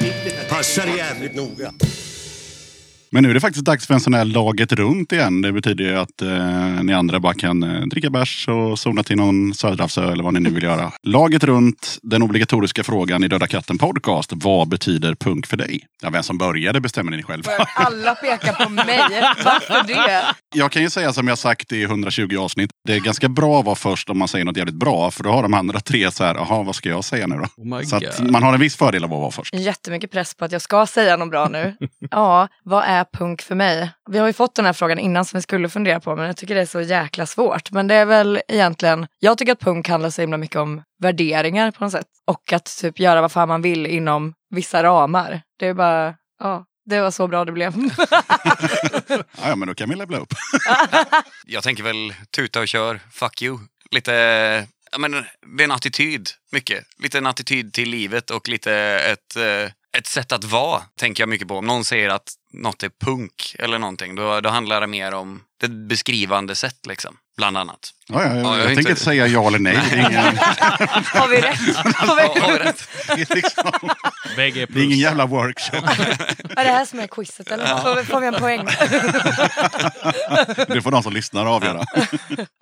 Vet du. Passar jävligt noga. Men nu är det faktiskt dags för en sån här laget runt igen. Det betyder ju att eh, ni andra bara kan eh, dricka bärs och zona till någon söderhavsö eller vad ni nu vill göra. Laget runt, den obligatoriska frågan i Döda katten podcast. Vad betyder punk för dig? Ja, vem som började bestämmer ni själva. Alla pekar på mig. Varför det? Jag kan ju säga som jag sagt i 120 avsnitt. Det är ganska bra att vara först om man säger något jävligt bra. För då har de andra tre så här, jaha vad ska jag säga nu då? Oh Så man har en viss fördel av att vara först. Jättemycket press på att jag ska säga något bra nu. Ja, vad är punk för mig? Vi har ju fått den här frågan innan som vi skulle fundera på, men jag tycker det är så jäkla svårt. Men det är väl egentligen, jag tycker att punk handlar så himla mycket om värderingar på något sätt. Och att typ göra vad fan man vill inom vissa ramar. Det är bara, ja, det var så bra det blev. Ja, men då kan vi levla upp. Jag tänker väl tuta och kör, fuck you. Lite, men det är en attityd mycket. Lite en attityd till livet och lite ett, eh, ett sätt att vara, tänker jag mycket på. Om någon säger att något är punk eller någonting, då, då handlar det mer om ett beskrivande sätt liksom. Bland annat. Ja, ja, Ja, jag, jag tänker inte- inte säga ja eller nej. Det ingen, har vi rätt? Har vi... Har vi rätt? det är liksom, det är ingen jävla workshop. Är det här som är quizet eller? Får, vi- får vi en poäng? Det får de som lyssnar avgöra.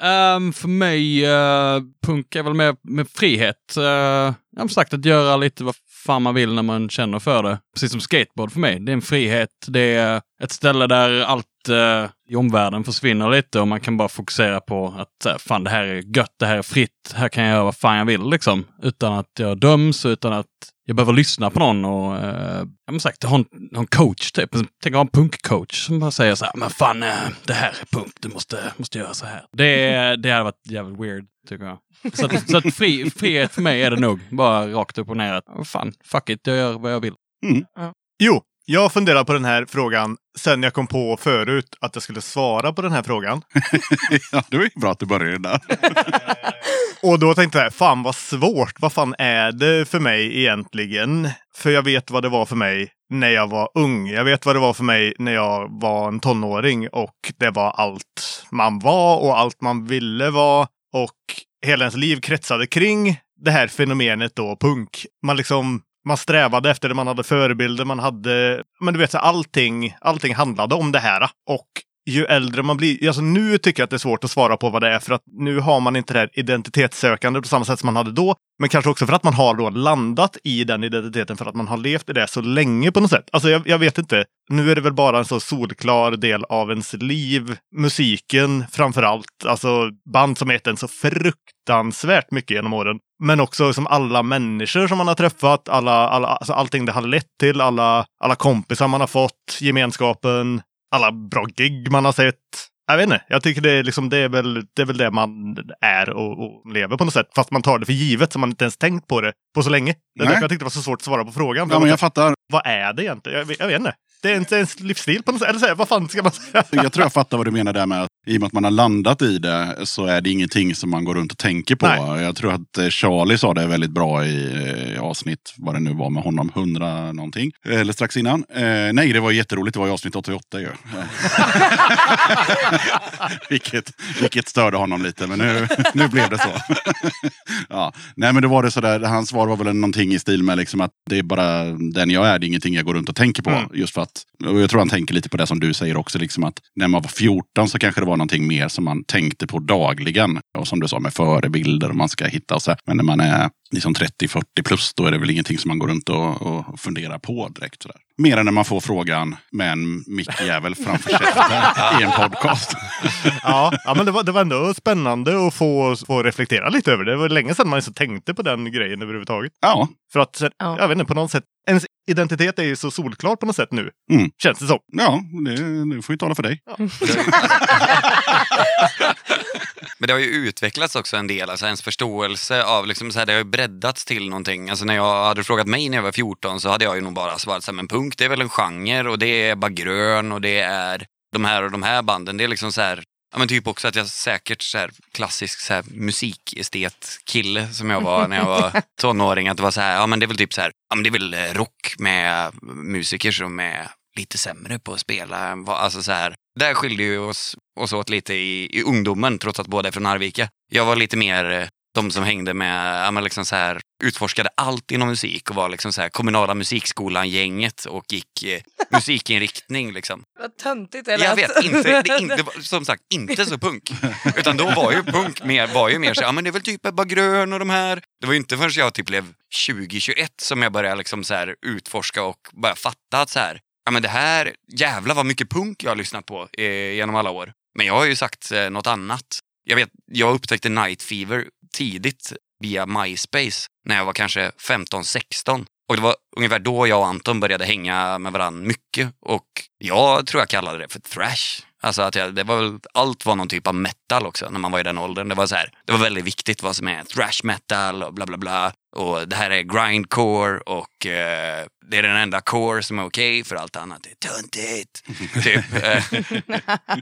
Ehm, för mig, uh, punk är väl mer med frihet. Uh, jag har sagt att göra lite vad fan man vill när man känner för det. Precis som skateboard för mig. Det är en frihet. Det är ett ställe där allt eh, i omvärlden försvinner lite och man kan bara fokusera på att eh, fan det här är gött, det här är fritt, här kan jag göra vad fan jag vill liksom. Utan att jag döms, utan att jag behöver lyssna på någon och jag har sagt, ha en, ha en coach typ. Tänk ha en punkcoach som bara säger så här, men fan eh, det här är punk, du måste, måste göra så här. Det, det hade varit jävligt weird tycker jag. Så, att, så att fri, frihet för mig är det nog. Bara rakt upp och ner att, oh, fan, fuck it, jag gör vad jag vill. Jo, jag funderar på den här frågan sen jag kom på förut att jag skulle svara på den här frågan. Ja, det var ju bra att du började där. Och då tänkte jag, fan vad svårt. Vad fan är det för mig egentligen? För jag vet vad det var för mig när jag var ung. Jag vet vad det var för mig när jag var en tonåring och det var allt man var och allt man ville vara. Och hela ens liv kretsade kring det här fenomenet då, punk. Man liksom man strävade efter det, man hade förebilder, man hade... Men du vet, så allting, allting handlade om det här. Och ju äldre man blir, alltså nu tycker jag att det är svårt att svara på vad det är för att nu har man inte det här identitetssökande på samma sätt som man hade då. Men kanske också för att man har då landat i den identiteten för att man har levt i det så länge på något sätt. Alltså jag, jag vet inte. Nu är det väl bara en så solklar del av ens liv. Musiken framför allt. Alltså band som heter en så fruktansvärt mycket genom åren. Men också som alla människor som man har träffat, alla, alla, alltså allting det har lett till, alla, alla kompisar man har fått, gemenskapen, alla bra gig man har sett. Jag vet inte, jag tycker det är, liksom, det är, väl, det är väl det man är och, och lever på något sätt. Fast man tar det för givet så man inte ens tänkt på det på så länge. Det är därför jag tyckte det var så svårt att svara på frågan. Ja, men jag fattar. Vad är det egentligen? Jag, vet- jag vet inte. Det är inte ens livsstil på något sätt. Eller så här, vad fan ska man säga? Jag tror jag fattar vad du menar där med att i och med att man har landat i det så är det ingenting som man går runt och tänker på. Nej. Jag tror att eh, Charlie sa det väldigt bra i eh, avsnitt, vad det nu var med honom, 100 någonting. Eller strax innan. Eh, nej, det var jätteroligt. Det var i avsnitt 88 ju. vilket, vilket störde honom lite, men nu, nu blev det så. ja. Nej, men då var det sådär, hans svar var väl någonting i stil med liksom att det är bara den jag är, det är ingenting jag går runt och tänker på. Mm. Just för att, och jag tror han tänker lite på det som du säger också, liksom att när man var 14 så kanske det var någonting mer som man tänkte på dagligen. Och som du sa med förebilder och man ska hitta och så. Men när man är liksom 30-40 plus, då är det väl ingenting som man går runt och, och funderar på direkt. Sådär. Mer än när man får frågan med en mickjävel framför käften i en podcast. ja, ja, men det var, det var ändå spännande att få, få reflektera lite över det. Det var länge sedan man ens tänkte på den grejen överhuvudtaget. Ja, För att, sen- Ja. jag vet inte, på något sätt, ens identitet är ju så solklar på något sätt nu. Mm. Känns det som. ja det, det får ju tala för dig. Men det har ju utvecklats också en del, alltså ens förståelse av, liksom så här, det har ju breddats till någonting. Alltså när jag hade frågat mig när jag var 14 så hade jag ju nog bara svarat så här, men punk det är väl en genre och det är bara grön och det är de här och de här banden. Det är liksom så här, ja men typ också att jag säkert så här klassisk så här musikestet-kille som jag var när jag var tonåring. Att det var så här, ja men det är väl typ så här, ja men det är väl rock med musiker som är lite sämre på att spela. Alltså så här, där skilde ju oss, oss åt lite i, i ungdomen trots att båda är från Arvika. Jag var lite mer eh, de som hängde med, ja, men liksom så här, utforskade allt inom musik och var liksom så här kommunala musikskolan-gänget och gick eh, musikinriktning liksom. Vad töntigt det Jag lät. vet, inte, det inte, som sagt, inte så punk. Utan då var ju punk mer, var ju mer så ja men det är väl typ Ebba Grön och de här. Det var ju inte förrän jag typ blev 20-21 som jag började liksom så här utforska och började fatta att så här, ja men det här, jävlar vad mycket punk jag har lyssnat på eh, genom alla år. Men jag har ju sagt eh, något annat. Jag vet, jag upptäckte Night Fever tidigt via MySpace när jag var kanske 15-16. Och det var ungefär då jag och Anton började hänga med varandra mycket. Och jag tror jag kallade det för thrash. Alltså att jag, det var väl, allt var någon typ av metal också när man var i den åldern. Det var så här, det var väldigt viktigt vad som är thrash metal och bla bla bla. Och det här är grindcore och eh, det är den enda core som är okej för allt annat är töntigt. typ. Eh,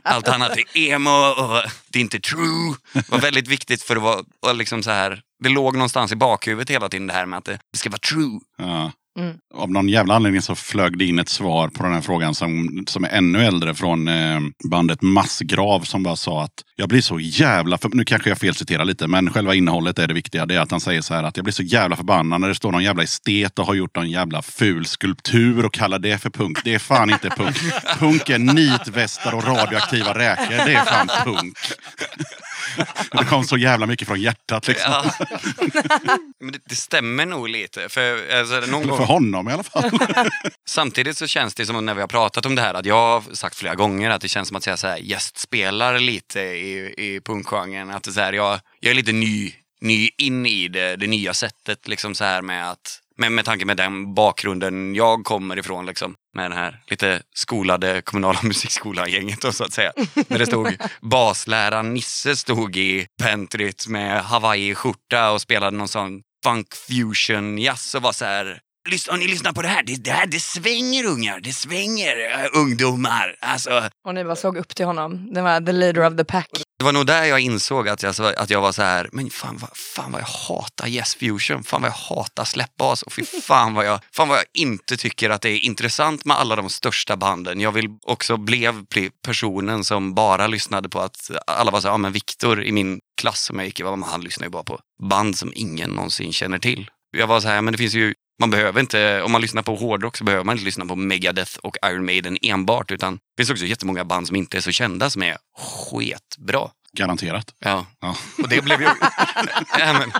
allt annat är emo och det är inte true. Det var väldigt viktigt för att vara och liksom så här. Det låg någonstans i bakhuvudet hela tiden det här med att det, det ska vara true. Ja. Mm. Av någon jävla anledning så flög det in ett svar på den här frågan som, som är ännu äldre från eh, bandet Massgrav som bara sa att jag blir så jävla, för, nu kanske jag felciterar lite, men själva innehållet är det viktiga. Det är att han säger så här att jag blir så jävla förbannad när det står någon jävla estet och har gjort någon jävla ful skulptur och kallar det för punk. Det är fan inte punk. Punk är nitvästar och radioaktiva räkor. Det är fan punk. Det kom så jävla mycket från hjärtat liksom. Ja. Men det, det stämmer nog lite. För, alltså, någon gång, för honom i alla fall. Samtidigt så känns det som när vi har pratat om det här att jag har sagt flera gånger att det känns som att jag så här, gästspelar lite i, i punkgenren. Att det så här, jag, jag är lite ny, ny in i det, det nya sättet liksom så här med att med, med tanke med den bakgrunden jag kommer ifrån liksom. Med den här lite skolade kommunala musikskolan-gänget då så att säga. När det stod basläraren Nisse stod i pentryt med Hawaii-skjorta och spelade någon sån funk fusion jazz och var så här Lyssna, ni lyssnar på det här. Det, det här, det svänger ungar. Det svänger äh, ungdomar. Alltså, Och ni bara såg upp till honom. Det var the leader of the pack. det var nog där jag insåg att jag, att jag var så här, men fan vad, fan vad jag hatar Yes Fusion. Fan vad jag hatar släppbas. Och fy fan vad, jag, fan vad jag inte tycker att det är intressant med alla de största banden. Jag vill också blev bli personen som bara lyssnade på att alla var så här, ja men Viktor i min klass som jag gick i, han lyssnar ju bara på band som ingen någonsin känner till. Jag var så här, men det finns ju man behöver inte, om man lyssnar på hårdrock så behöver man inte lyssna på Megadeth och Iron Maiden enbart. Utan det finns också jättemånga band som inte är så kända som är sketbra. Garanterat. Ja. Ja. Och det blev ju... ja, men...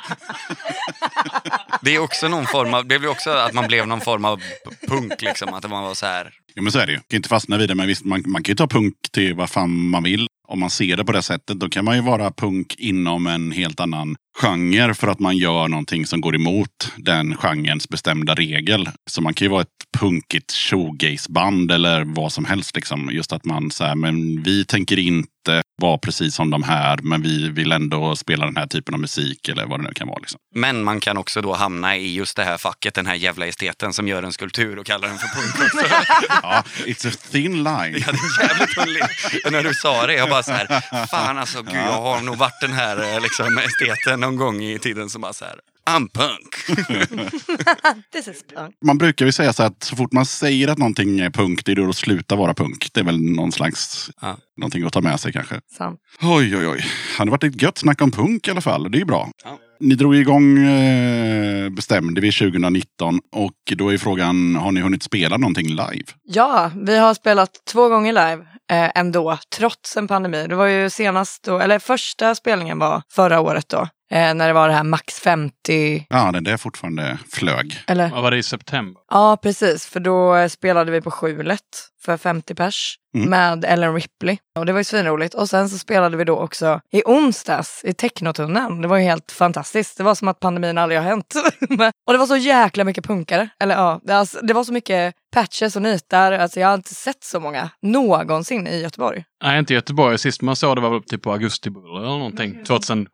Det är också någon form av... Det blev också att man blev någon form av punk liksom. Att man var så här... Ja, men så är det ju. Kan inte fastna vid det, men visst, man, man kan ju ta punk till vad fan man vill. Om man ser det på det sättet, då kan man ju vara punk inom en helt annan genre för att man gör någonting som går emot den genrens bestämda regel. Så man kan ju vara ett punkigt showgaze-band eller vad som helst. Liksom. Just att man säger, men vi tänker inte vara precis som de här, men vi vill ändå spela den här typen av musik eller vad det nu kan vara. Liksom. Men man kan också då hamna i just det här facket, den här jävla esteten som gör en skulptur och kallar den för punk också. Ja, it's a thin line. Ja, det är jävligt när du sa det, jag bara så här, fan alltså, gud, jag har nog varit den här eh, liksom, esteten någon gång i tiden som bara så här, I'm punk. This is punk. Man brukar ju säga så att så fort man säger att någonting är punk, det är då det slutar vara punk. Det är väl någon slags, Ja. någonting att ta med sig kanske. Sant. Oj, oj, oj. Det hade varit ett gött snack om punk i alla fall. Det är ju bra. Ja. Ni drog igång, eh, bestämde vi 2019 och då är frågan, har ni hunnit spela någonting live? Ja, vi har spelat två gånger live eh, ändå, trots en pandemi. Det var ju senast då, eller första spelningen var förra året då. Eh, när det var det här max 50, Ja, den där fortfarande flög. eller? Vad var det i september? Ja, precis. För då spelade vi på Skjulet för 50 pers Mm. med Ellen Ripley. Och det var ju svinroligt. Och sen så spelade vi då också i onsdags i Technotunneln. Det var ju helt fantastiskt. Det var som att pandemin aldrig har hänt. Och det var så jäkla mycket punkare. Eller ja, det, alltså, det var så mycket patches och nitar. Alltså jag har inte sett så många någonsin i Göteborg. Nej, inte i Göteborg. Sist man såg det var väl typ på Augustibuller eller någonting. 2007.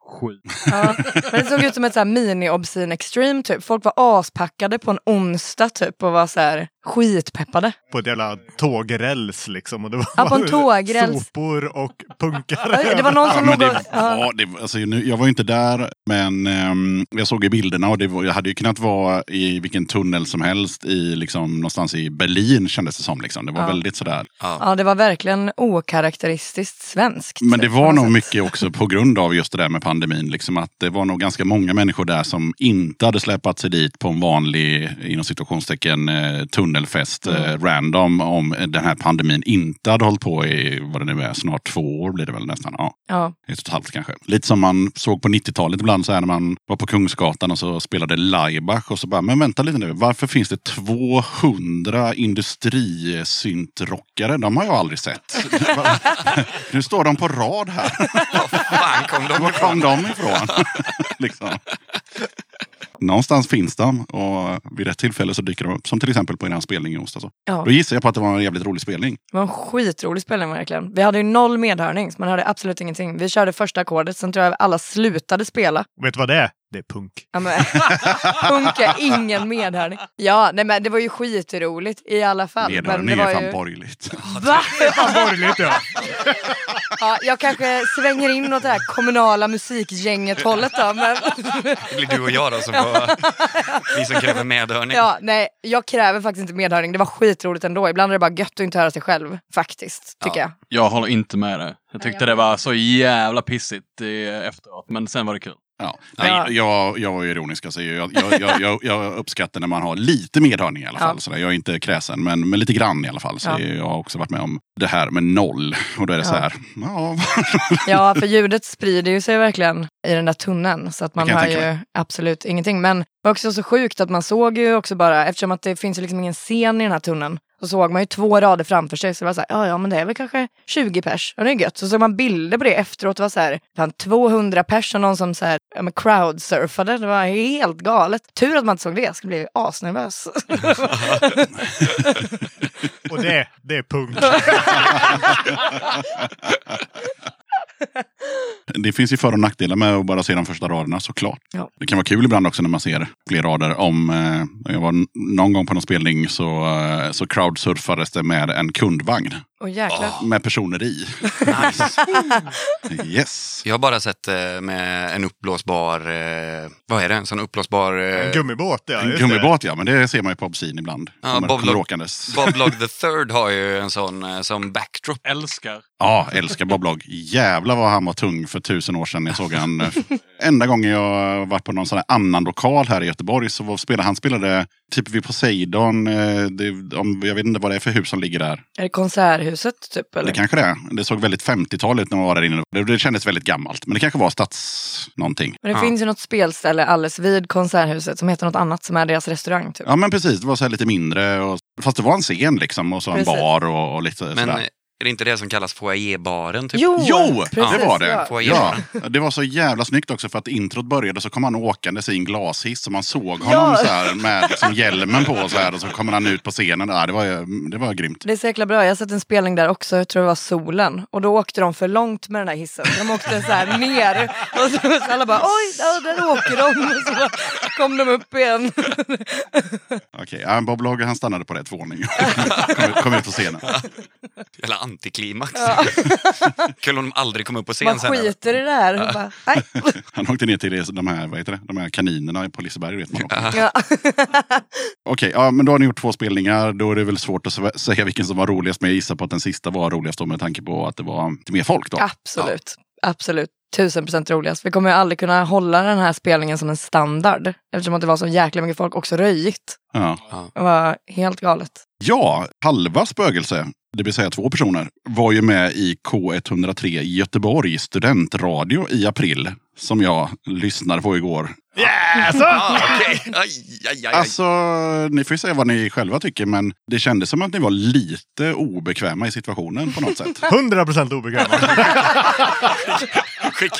Ja. Men det såg ut som ett så här mini-obscene extreme typ. Folk var aspackade på en onsdag typ och var så här skitpeppade. På ett jävla tågräls liksom. Och det var Ja, på en tågräls. Sopor och punkare. Ja, Det var någon Ja, som men låg och... det, Ja. ja, det, alltså, nu, jag var ju inte där, men ehm, jag såg i bilderna och det var, jag hade ju kunnat vara i vilken tunnel som helst i liksom, någonstans i Berlin kändes det som. Liksom. Det var Ja. väldigt sådär. Ja, det var verkligen okaraktäristiskt svenskt. Men det typ, var något nog sätt. mycket också på grund av just det där med pandemin. Liksom att det var nog ganska många människor där som inte hade släpat sig dit på en vanlig, inom situationstecken, eh, tunnelfest eh, random om den här pandemin inte hade hållit på i, vad det nu är, snart två år blir det väl nästan. Ja, Ja. ett och ett halvt kanske. Lite som man såg på 90-talet ibland så här när man var på Kungsgatan och så spelade Laibach och så bara, men vänta lite nu, varför finns det 200 industrisyntrockare? De har jag aldrig sett. nu står de på rad här. Fan kom de Var kom de ifrån? liksom. Någonstans finns de och vid rätt tillfälle så dyker de upp. Som till exempel på er spelning i onsdags. Ja. Då gissar jag på att det var en jävligt rolig spelning. Det var en skitrolig spelning verkligen. Vi hade ju noll medhörning, så man hörde absolut ingenting. Vi körde första ackordet, sen tror jag alla slutade spela. Vet du vad det är? Det är punk. Ja, men, Punka, ingen medhörning. Ja, nej men det var ju skitroligt i alla fall. men Medhörning det är var fan ju... borgerligt. Va? Borgerligt ja. Ja, jag kanske svänger in åt det här kommunala musikgänget hållet då, men... Det blir du och jag då som får, vi som kräver medhörning. Ja, nej, jag kräver faktiskt inte medhörning. Det var skitroligt ändå. Ibland är det bara gött att inte höra sig själv, faktiskt, tycker jag. Jag håller inte med dig. Jag tyckte det var så jävla pissigt efteråt, men sen var det kul. Ja. Ja. Nej, jag, jag var ironisk. Alltså, jag, jag, jag, jag, uppskattar när man har lite medhörning i alla Ja. fall. Sådär. Jag är inte kräsen, men, men lite grann i alla fall. Så Ja. Jag har också varit med om det här med noll. Och då är det Ja. så här, ja, Ja, för ljudet sprider ju sig verkligen i den där tunneln. Så att man hör ju absolut ingenting. Men det var också så sjukt att man såg ju också bara, eftersom att det finns ju liksom ingen scen i den här tunneln. Så såg man ju två rader framför sig. Så det var så här, ja ja men det är väl kanske 20 pers. Och det är gött. Så såg man bilder på det efteråt. Det var så här, fan 200 pers och någon som så här, ja, men crowdsurfade. Det var helt galet. Tur att man inte såg det. Jag skulle bli asnervös. Och det, det är punk. det finns ju för och nackdelar med att bara se de första raderna såklart. Ja. Det kan vara kul ibland också när man ser fler rader. Om eh, jag var någon gång på någon spelning så, eh, så crowdsurfades det med en kundvagn. Och jäklar. Med personer i. Nice. Yes. Jag har bara sett eh, med en uppblåsbar, eh, vad är det, en sån uppblåsbar... Eh, En gummibåt, ja. En gummibåt ja, men det ser man ju på Obscene ibland. Ja, Bob Log-. Bob Log the third har ju en sån eh, som backdrop. Älskar. Ja, älskar Bob Log. Jävlar vad han var tung för tusen år sedan. Jag såg han. Enda gången jag varit på någon sån här annan lokal här i Göteborg så var, spelade han spelade typ vid Poseidon. eh, Det, om, jag vet inte vad det är för hus som ligger där. Är det konserthuset typ? Eller? Det kanske det är. Det såg väldigt 50-tal ut när man var där inne. Det, det kändes väldigt gammalt. Men det kanske var stads någonting. Men det finns ju något spelställe alldeles vid konserthuset som heter något annat som är deras restaurang. Typ. Ja men precis, det var så här lite mindre. Och, fast det var en scen liksom och så en Precis. bar och, och lite Men sådär. Är det inte det som kallas foajébaren? Typ? Jo, Jo, precis, det var det. ja. Ja, det var så jävla snyggt också för att introt började så kom han åkandes i en glashiss och man såg honom Ja. så här med liksom hjälmen på så här och så kommer han ut på scenen. Ja, det, var, det var grymt. Det är så jäkla bra. Jag har sett en spelning där också, jag tror det var solen. Och då åkte de för långt med den här hissen. Så de åkte så här ner. Och så, så alla bara oj, där, där åker de. Och så kom de upp igen. Okej, ja, Bob Logge han stannade på rätt våning. kom, kom ut på scenen. Eller antiklimax. Kul om de aldrig kom upp på scen Man sen. eller? skiter i det här. Och bara, nej. Han åkte ner till de här, vad heter det, de här kaninerna på Liseberg. Vet man också. Ja. Okej, ja, men då har ni gjort två spelningar. Då är det väl svårt att sä- säga vilken som var roligast. Men jag gissar på att den sista var roligast då med tanke på att det var lite mer folk då. Absolut. Absolut. Tusen procent roligast. Vi kommer ju aldrig kunna hålla den här spelningen som en standard. Eftersom att det var så jäkla mycket folk. Också röjigt. Ja. Det var helt galet. Ja, halva spögelse, det vill säga två personer, var ju med i K103 i Göteborg studentradio i april. Som jag lyssnade på igår. Yes! Ah, okej. Aj, aj, aj, aj. Alltså, ni får ju säga vad ni själva tycker, men det kändes som att ni var lite obekväma i situationen på något sätt. 100% obekväma. Skick,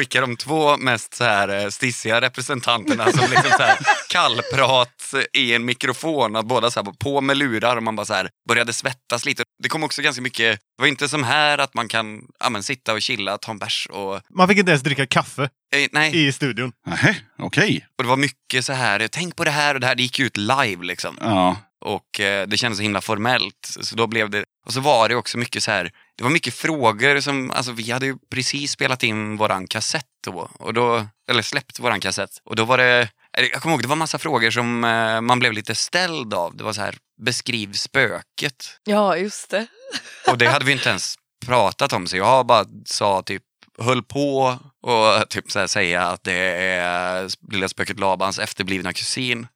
skicka de två mest så här, eh, stissiga representanterna som liksom så här, kallprat i en mikrofon. Att båda så här, på med lurar och man bara så här, började svettas lite. Det kom också ganska mycket, det var inte som här att man kan ja, men, sitta och chilla, ta en bärs och... Man fick inte ens dricka kaffe Eh, nej, i studion. Nähä, okej. och det var mycket så här, tänk på det här och det här, det gick ut live liksom. Ja, Och eh, det kändes så himla formellt. Så då blev det, och så var det också mycket så här, det var mycket frågor som, alltså vi hade ju precis spelat in våran kassett då, och då eller släppt våran kassett. Och då var det, jag kommer ihåg, det var massa frågor som eh, man blev lite ställd av. Det var så här, beskriv spöket. Ja, just det. Och det hade vi inte ens pratat om, så jag bara sa typ höll på och typ så säga att det är lilla spöket Labans efterblivna kusin.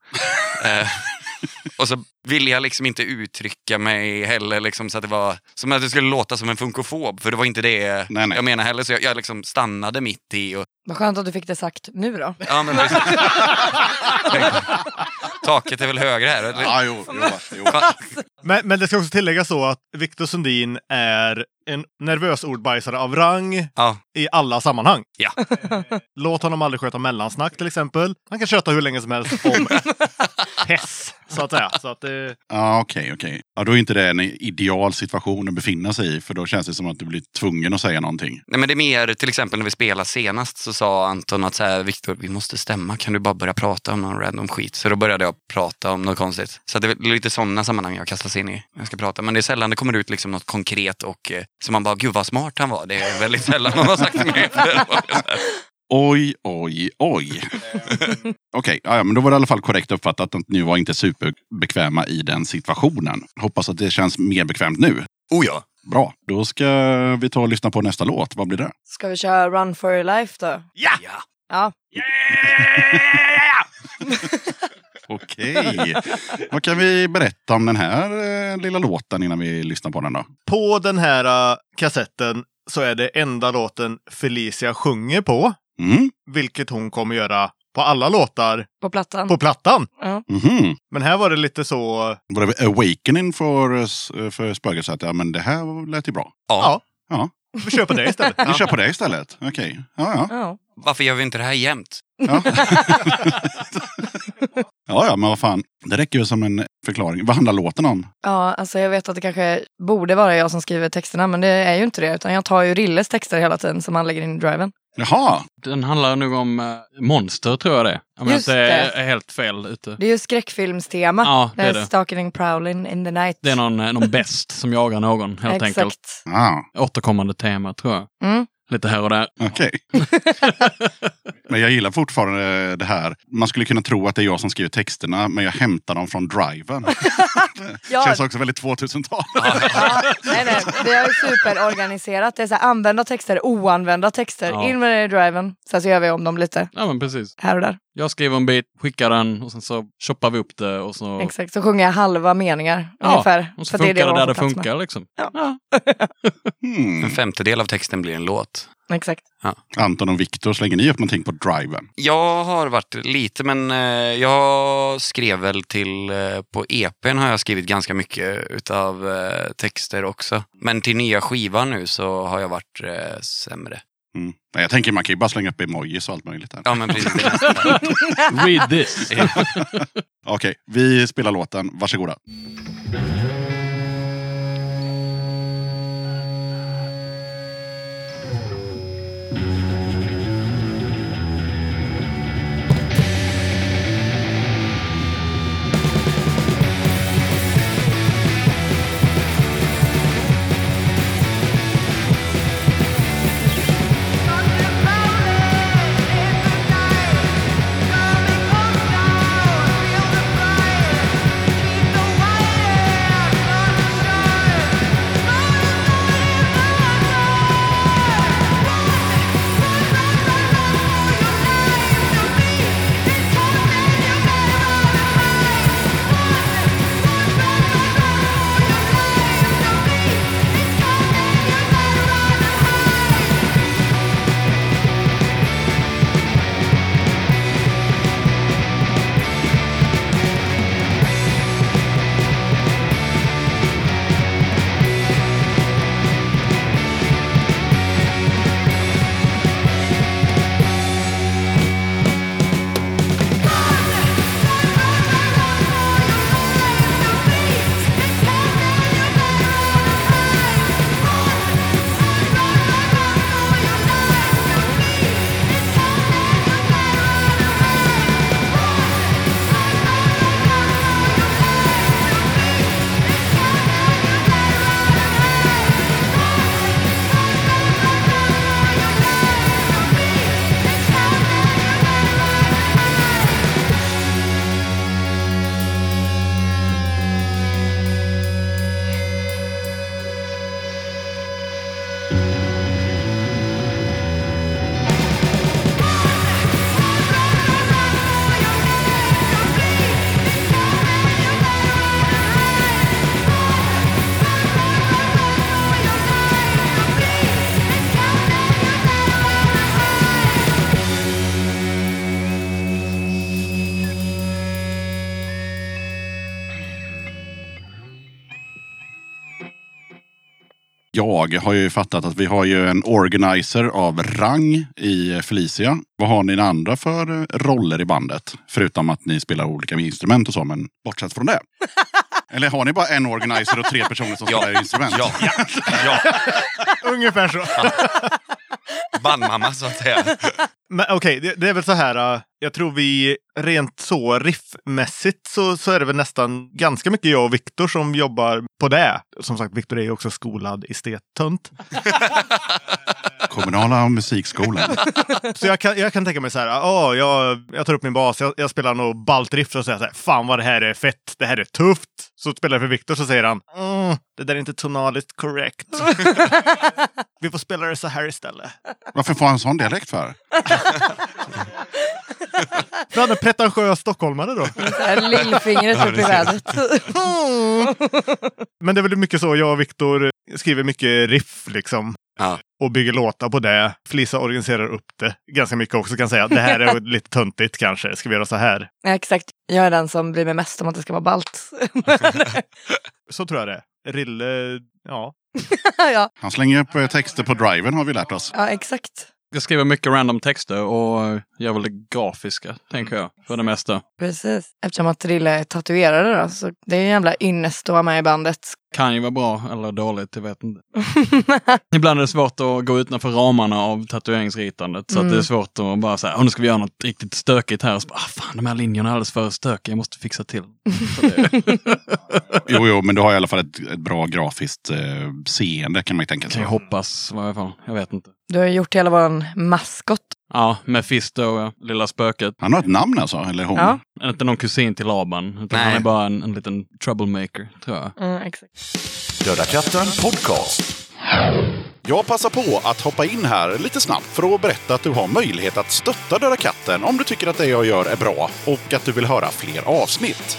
Och så ville jag liksom inte uttrycka mig heller liksom, så att det var som att det skulle låta som en funkofob. För det var inte det Nej, nej. jag menar heller. Så jag, jag liksom stannade mitt i och Vad skönt att du fick det sagt nu då. Ja, men precis. Taket är väl högre här? eller? Ja, jo, jo, jo. Men, men det ska också tilläggas så att Victor Sundin är en nervös ordbajsare av rang Ja, i alla sammanhang. ja. Låt honom aldrig sköta mellansnack till exempel. Han kan köta hur länge som helst om Hess, så att säga. Så att, eh, Ja, okej, okej. Ja, då är inte det en ideal situation att befinna sig i, för då känns det som att du blir tvungen att säga någonting. Nej, men det är mer, till exempel när vi spelade senast så sa Anton att så här, Viktor, vi måste stämma. Kan du bara börja prata om någon random skit? Så då började jag prata om något konstigt. Så det är lite sådana sammanhang jag kastas in i när jag ska prata. Men det är sällan det kommer ut liksom något konkret och eh, så man bara, gud vad smart han var. Det är väldigt sällan någon har sagt mig. Oj, oj, oj. Okej, ja, ja, men då var det i alla fall korrekt uppfattat att ni var inte superbekväma i den situationen. Hoppas att det känns mer bekvämt nu. oh ja. Bra, då ska vi ta och lyssna på nästa låt. Vad blir det? Ska vi köra Run for your life då? ja! ja. Ja. Okej. Vad kan vi berätta om den här eh, lilla låten innan vi lyssnar på den då? På den här uh, kassetten så är det enda låten Felicia sjunger på. Mm. Vilket hon kommer göra på alla låtar På plattan. på plattan. Ja. Mhm. Men här var det lite så... Var det awakening för, för Spöket? Så att, ja, men det här lät ju bra. Ja. Ja, Ja, vi kör på det istället. vi kör på det istället. Okej. Ja, ja. Ja. Varför gör vi inte det här jämt? Ja. ja, ja, men vad fan. Det räcker ju som en förklaring. Vad handlar låten om? ja, alltså jag vet att det kanske borde vara jag som skriver texterna men det är ju inte det. Utan jag tar ju Rilles texter hela tiden som han lägger in i driven. Jaha, Den handlar nog om eh, monster tror jag det är. Om jag inte är, det. är helt fel ute. Det är ju skräckfilmstema. Ja, det är det. det. Stalking prowling in the night. Det är någon, eh, någon bäst som jagar någon helt enkelt. Exakt. ah, Återkommande tema tror jag. Mm. Lite här och där. okej. men jag gillar fortfarande det här. Man skulle kunna tro att det är jag som skriver texterna, men jag hämtar dem från driven. Ja, Känns också väldigt 2000-tal. ja, nej, nej. Vi har ju superorganiserat. Det är så här, använda texter, oanvända texter. Ja. In med det i driven. Sen så gör vi om dem lite Ja men precis. här och där. Jag skriver en bit, skickar den och sen så choppar vi upp det och så... Exakt, så sjunger jag halva meningar Ja, ungefär. Och så För funkar det, man där det funkar liksom. Ja. Hmm. En femtedel av texten blir en låt. Exakt. Anton och Viktor, slänger ni upp någonting på driven? Jag har varit lite, men eh, jag skrev väl till, eh, på EPn har jag skrivit ganska mycket utav eh, texter också. Men till nya skivan nu så har jag varit eh, sämre. Mm. Nej, Jag tänker man kan ju bara slänga upp emojis och allt möjligt. Här. Ja men precis. Read this! Okej, vi spelar låten. Varsågoda. Feel Mm-hmm. Jag har ju fattat att vi har ju en organizer av rang i Felicia. Vad har ni andra för eh, roller i bandet? Förutom att ni spelar olika instrument och så, men bortsett från det. Eller har ni bara en organizer och tre personer som Ja. spelar instrument? Ja. ja. Ungefär så. Bandmamma så att säga. Men okej, det, det är väl så här. äh, jag tror vi rent så riffmässigt så, så är det väl nästan ganska mycket jag och Viktor som jobbar på det. Som sagt, Viktor är ju också skolad estettönt. Kommunala musikskolan. Så jag kan, jag kan tänka mig så här, ja, jag, jag tar upp min bas, jag, jag spelar nog balt riff och säger så här, fan vad det här är fett, det här är tufft. Så spelar jag för Viktor så säger han, mm, det där är inte tonaliskt korrekt. Vi får spela det så här istället. Varför får han en sån dialekt för? För han är pretentiös stockholmare då. Lillfingret upp i vädret. Men det är väl mycket så, jag och Viktor skriver mycket riff liksom. Ja. Och bygger låtar på det. Flisa organiserar upp det ganska mycket också. Kan säga det här är lite töntigt kanske. Ska vi göra så här? Ja, exakt. Jag är den som bryr mig mest om att det ska vara balt. Så tror jag det. Rille, ja. ja, Han slänger upp eh, texter på driven har vi lärt oss. ja, exakt. Jag skriver mycket random texter och gör väl det grafiska, tänker jag, för det mesta. Precis. Eftersom att Rille är tatuerare då, så det är en jävla ynnest att vara med i bandet. Kan ju vara bra eller dåligt, jag vet inte. Ibland är det svårt att gå utanför ramarna av tatueringsritandet. Så att det är svårt att bara säga, nu ska vi göra något riktigt stökigt här. Och så bara, ah, fan, de här linjerna är alldeles för stökiga, jag måste fixa till. Jo, jo, men du har i alla fall ett, ett bra grafiskt eh, seende kan man ju tänka kan jag sig. hoppas i varje fall. Jag vet inte. Du har gjort hela våran maskot. Ja, Mephisto, ja, lilla spöket. Han har ett namn alltså, eller hon? Ja. Inte någon kusin till Laban, utan Nej. han är bara en, en liten troublemaker, tror jag. Mm, exakt. Döda katten podcast. Jag passar på att hoppa in här lite snabbt för att berätta att du har möjlighet att stötta Döda katten om du tycker att det jag gör är bra och att du vill höra fler avsnitt.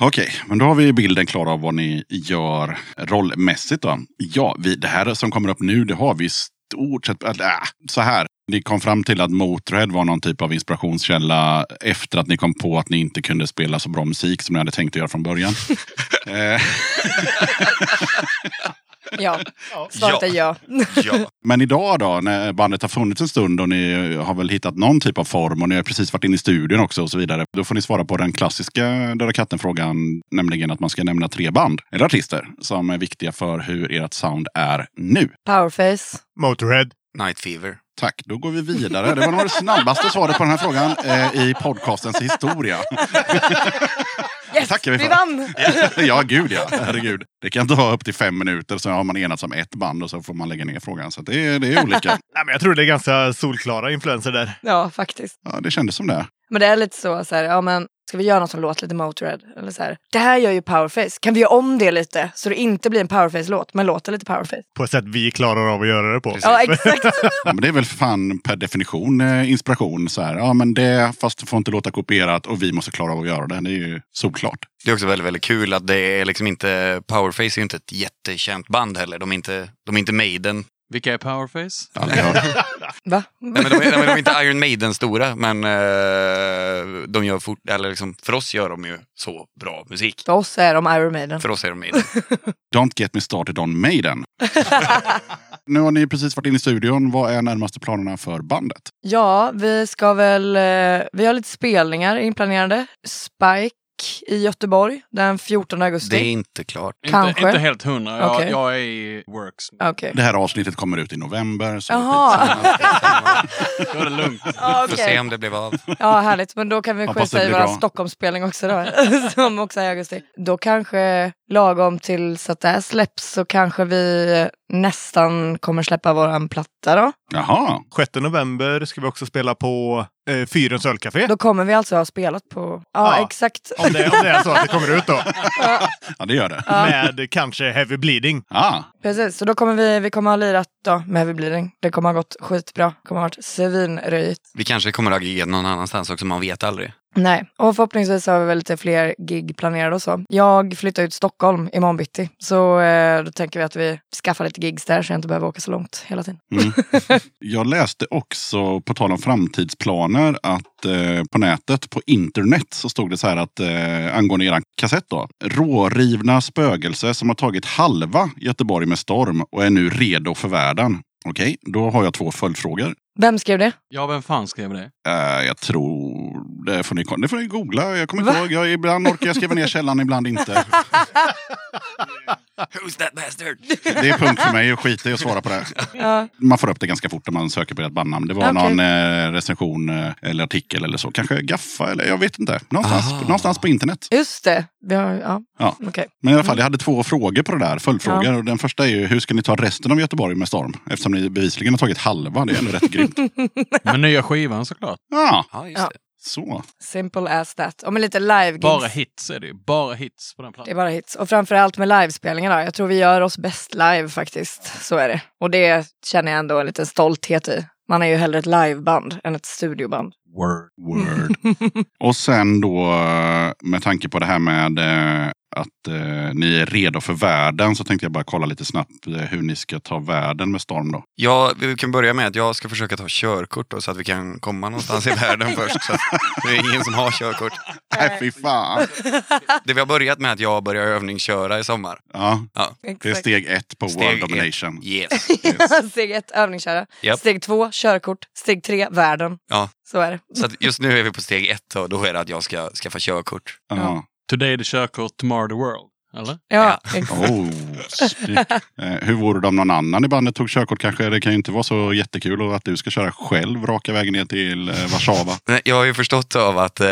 Okej, men då har vi bilden klar av vad ni gör rollmässigt. Då. Ja, vi, det här som kommer upp nu, det har vi stort sett... Äh, så här, ni kom fram till att Motörhead var någon typ av inspirationskälla efter att ni kom på att ni inte kunde spela så bra musik som ni hade tänkt att göra från början. Ja, svaret är ja. Ja. Men idag då, när bandet har funnits en stund och ni har väl hittat någon typ av form och ni har precis varit inne i studion också och så vidare. Då får ni svara på den klassiska Döda katten-frågan, nämligen att man ska nämna tre band eller artister som är viktiga för hur ert sound är nu. Powerface. Motorhead. Night Fever. Tack, då går vi vidare. Det var nog det snabbaste svaret på den här frågan eh, i podcastens historia. Yes, Tackar vi vann! ja, gud ja. Herregud. Det kan ta upp till fem minuter så har man enats om ett band och så får man lägga ner frågan. Så det, är- det är olika. Nej, men jag tror det är ganska solklara influenser där. Ja, faktiskt. Ja, det kändes som det. Men det är lite så, så här, ja men ska vi göra något som låter lite Motörhead? Eller så här, det här gör ju Powerface. Kan vi göra om det lite så det inte blir en Powerface-låt men låter lite Powerface? På ett sätt vi klarar av att göra det på. Precis. Ja, exakt. Ja, men det är väl fan per definition eh, inspiration. Så här, ja, men det, fast det får inte låta kopierat och vi måste klara av att göra det. Det är ju solklart. Det är också väldigt, väldigt kul att det är liksom inte... Powerface är ju inte ett jättekänt band heller. De är inte, de är inte Maiden. Vilka är Powerface? Aldrig hört. Va? Nej, men de, är, nej, men de är inte Iron Maiden stora, men eh, de gör fort, eller liksom, för oss gör de ju så bra musik. För oss är de Iron Maiden. För oss är de Maiden. Don't get me started on Maiden. nu har ni precis varit inne i studion. Vad är närmaste planerna för bandet? Ja, vi ska väl... eh, Vi har lite spelningar inplanerade. Spike i Göteborg den 14 augusti. Det är inte klart. Kanske. Inte, inte helt hundra. Jag, Okej. jag är i works. Okej. Det här avsnittet kommer ut i november. Så Jaha. Då är det lugnt. Ja, Får okej. se om det blev av. Ja, härligt. Men då kan vi skita i blir bra. Stockholmsspelning också då. som också är i augusti. Då kanske lagom till så att det här släpps så kanske vi nästan kommer släppa våran platta då. Jaha, 6 november ska vi också spela på eh, Fyrens ölcafé. Då kommer vi alltså ha spelat på, ja, Ja. exakt. Om det, om det är så att det kommer ut då. ja det gör det. Med kanske Heavy Bleeding. Ah, Precis, så då kommer vi, vi kommer ha lirat då med Heavy Bleeding. Det kommer ha gått skitbra. Det kommer ha varit svinröjigt. Vi kanske kommer att agera någon annanstans också, man vet aldrig. Nej, och förhoppningsvis har vi väl lite fler gig planerade och så. Jag flyttar ut till Stockholm imorgon bitti, så eh, då tänker vi att vi skaffar lite gigs där så jag inte behöver åka så långt hela tiden. Mm. Jag läste också, på tal om framtidsplaner, att eh, på nätet, på internet, så stod det så här att eh, angående eran kassett då. Rårivna spögelse som har tagit halva Göteborg med storm och är nu redo för världen. Okej, då har jag två följdfrågor. Vem skrev det? Ja, vem fan skrev det? Eh, jag tror... Det får, ni, det får ni googla. Jag kommer inte Va? ihåg. Jag, ibland orkar jag skriva ner källan, ibland inte. Who's that bastard? Det är punkt för mig att skita i att svara på det. Ja. Man får upp det ganska fort om man söker på ert bandnamn. Det var Okej. någon eh, recension eh, eller artikel eller så. Kanske Gaffa eller jag vet inte. Någonstans, Ah. någonstans på internet. Just det. Vi har, ja, Ja. okej. Men i alla fall, jag hade två frågor på det där. Följdfrågor. Och Den första är ju, hur ska ni ta resten av Göteborg med storm? Eftersom ni bevisligen har tagit halva. Det är ändå rätt grymt. Med nya skivan såklart. Ja, Ja, just Ja. det. Så. Simple as that. Och med lite live gigs. Bara hits är det ju. Bara hits på den Det är plattan. bara hits. Och framförallt med livespelningar. då. Jag tror vi gör oss bäst live faktiskt. Så är det. Och det känner jag ändå en liten stolthet i. Man är ju hellre ett liveband än ett studioband. Word. Word. Och sen då eh, med tanke på det här med eh, att eh, ni är redo för världen så tänkte jag bara kolla lite snabbt eh, hur ni ska ta världen med storm då. Ja, vi kan börja med att jag ska försöka ta körkort då, så att vi kan komma någonstans i världen först. Så att det är ingen som har körkort. Nej, fy fan. Det vi har börjat med att jag börjar övningsköra i sommar. Ja, Ja. det är Exakt. steg ett på Steg World ett. Domination. Yes. Steg ett, övningsköra. Japp. Steg två, körkort. Steg tre, världen. Ja. Så är det. Så att just nu är vi på steg ett och då är det att jag ska skaffa körkort. Ja. Today the körkort, tomorrow the world. Eller? Ja, exakt. Oh, eh, hur vore det om någon annan i bandet tog körkort kanske? Det kan ju inte vara så jättekul att du ska köra själv raka vägen ner till eh, Warszawa. Men Jag har ju förstått av att eh,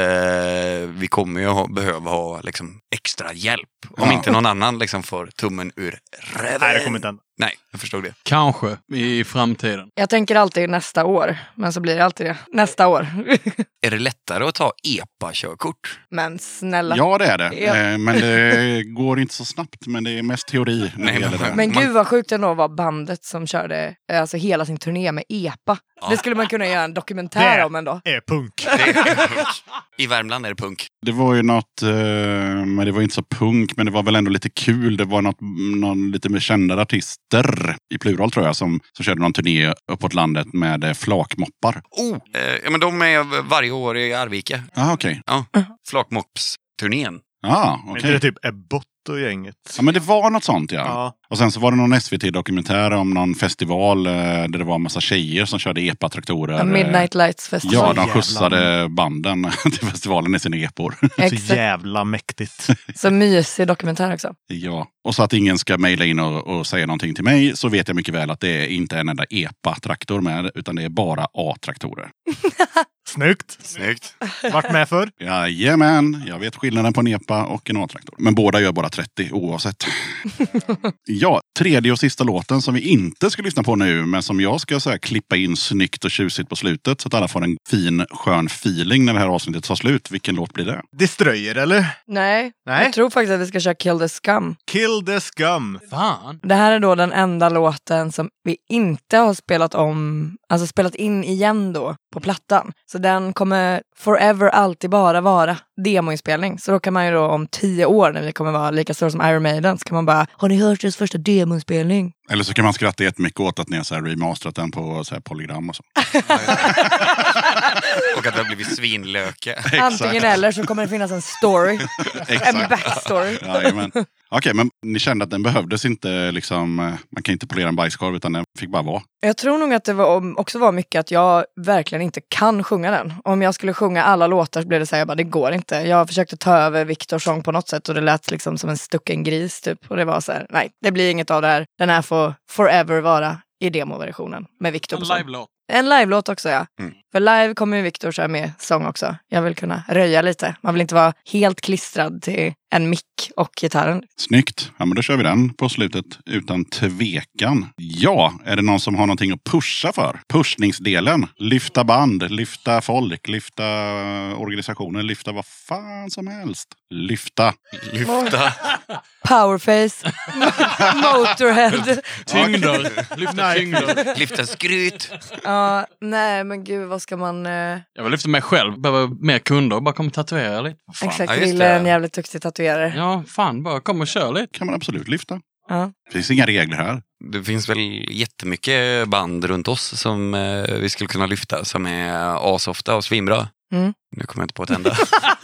vi kommer ju ha, behöva ha liksom, extra hjälp. Om Ja. inte någon annan liksom, får tummen ur röven. Nej, det kommer inte hända. Nej, jag förstod det. Kanske i framtiden. Jag tänker alltid nästa år, men så blir det alltid det. Nästa år. Är det lättare att ta EPA-körkort? men snälla. Ja, det är det. Ja. Eh, Men det går inte så snabbt. Men det är mest teori när Nej, det gäller men- det. Men gud vad sjukt ändå var bandet som körde eh, alltså, hela sin turné med EPA. Det skulle man kunna göra en dokumentär Det- om ändå. Är punk. Det är punk. I Värmland är det punk. Det var ju något, eh, men det var inte så punk, men det var väl ändå lite kul. Det var något, någon lite mer kända artister, i plural tror jag, som, som körde någon turné uppåt landet med eh, flakmoppar. Oh, eh, ja, men de är varje år i Arvika. Ah, okej. Ja, Flakmops-turnén. Ah, Men okej. det är typ Ebbot och gänget. Ja, men det var något sånt ja. Ja. Och sen så var det någon SVT-dokumentär om någon festival eh, där det var en massa tjejer som körde epa-traktorer. Midnight Lights Ja, Festival. de Jävlar. skjutsade banden till festivalen i sina epor. Så Exakt. jävla mäktigt. Så mysig dokumentär också. Ja, och så att ingen ska mejla in och, och säga någonting till mig så vet jag mycket väl att det är inte en enda EPA-traktor med utan det är bara A-traktorer. Snyggt. Snyggt. Vart med för? Jajamän, jag vet skillnaden på en EPA och en A-traktor. Men båda gör bara 30 oavsett. ja, tredje och sista låten som vi inte ska lyssna på nu men som jag ska så här, klippa in snyggt och tjusigt på slutet så att alla får en fin skön feeling när det här avsnittet tar slut. Vilken låt blir det? Destroyer eller? Nej, Nej. jag tror faktiskt att vi ska köra Kill the Scum. Kill the scum. Fan! Det här är då den enda låten som vi inte har spelat om, alltså spelat in igen då på plattan. Så den kommer forever alltid bara vara demoinspelning. Så då kan man ju då om tio år när vi kommer vara lika stora som Iron Maiden så kan man bara, har ni hört deras första demoinspelning? Eller så kan man skratta jättemycket åt att ni har så här remasterat den på så här polygram och så. Och att det har blivit svinlöke. Antingen eller så kommer det finnas en story, en backstory. Jajamän. Okej, men ni kände att den behövdes inte liksom, man kan inte polera en bajskorv utan den fick bara vara. Jag tror nog att det var, också var mycket att jag verkligen inte kan sjunga den. Om jag skulle sjunga alla låtar så blev det så här, jag bara, det går inte. Jag försökte ta över Viktors sång på något sätt och det lät liksom som en stucken gris typ. Och det var så här, nej, det blir inget av det här. Den här får forever vara i demoversionen med Viktor på En sång. live-låt. En live-låt också ja. Mm. För live kommer ju Viktor köra med sång också. Jag vill kunna röja lite. Man vill inte vara helt klistrad till en mick och gitarren. Snyggt. Ja, men då kör vi den på slutet utan tvekan. Ja, är det någon som har någonting att pusha för? Pushningsdelen. Lyfta band, lyfta folk, lyfta organisationer, lyfta vad fan som helst. Lyfta. Lyfta. Powerface, Motorhead. Tyngder. Lyfta tyngder. Lyfta skryt. Ja, nej men gud vad ska man... eh, Jag vill lyfta mig själv. Behöver mer kunder. Bara kom och tatuera lite. Fan. exakt, Ja, Wille är en jävligt duktig tatuerare. Ja, fan. Bara kom och kör lite. kan man absolut lyfta. Ja. Det finns inga regler här. Det finns väl jättemycket band runt oss som eh, vi skulle kunna lyfta som är asofta och svinbra. Mm. Nu kommer jag inte på ett enda.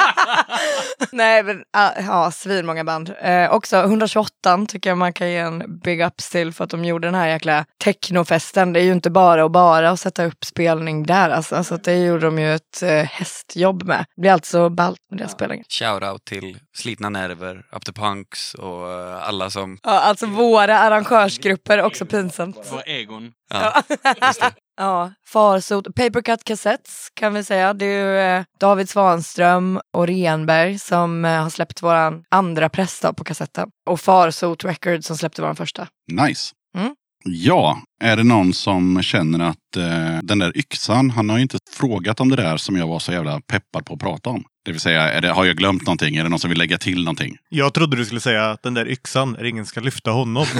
Nej men ah, ja, svinmånga band. Eh, också 128 tycker jag man kan ge en big ups till för att de gjorde den här jäkla technofesten. Det är ju inte bara och bara att sätta upp spelning där alltså. Så att det gjorde de ju ett eh, hästjobb med. Det blir alltså ballt med deras spelningar. Shoutout till Slitna Nerver, Up to Punks och eh, alla som... Ja, alltså våra arrangörsgrupper, också pinsamt. Vår egon. Ja, det. Ja, Farsot. Papercut Cassettes kan vi säga. Det är ju eh, David Svanström och Renberg som eh, har släppt våran andra press på kassetten. Och Farsot Records som släppte våran första. Nice. Mm. Ja, är det någon som känner att eh, den där yxan, han har ju inte frågat om det där som jag var så jävla peppad på att prata om. Det vill säga, är det, har jag glömt någonting? Är det någon som vill lägga till någonting? Jag trodde du skulle säga att den där yxan, är det ingen ska lyfta honom.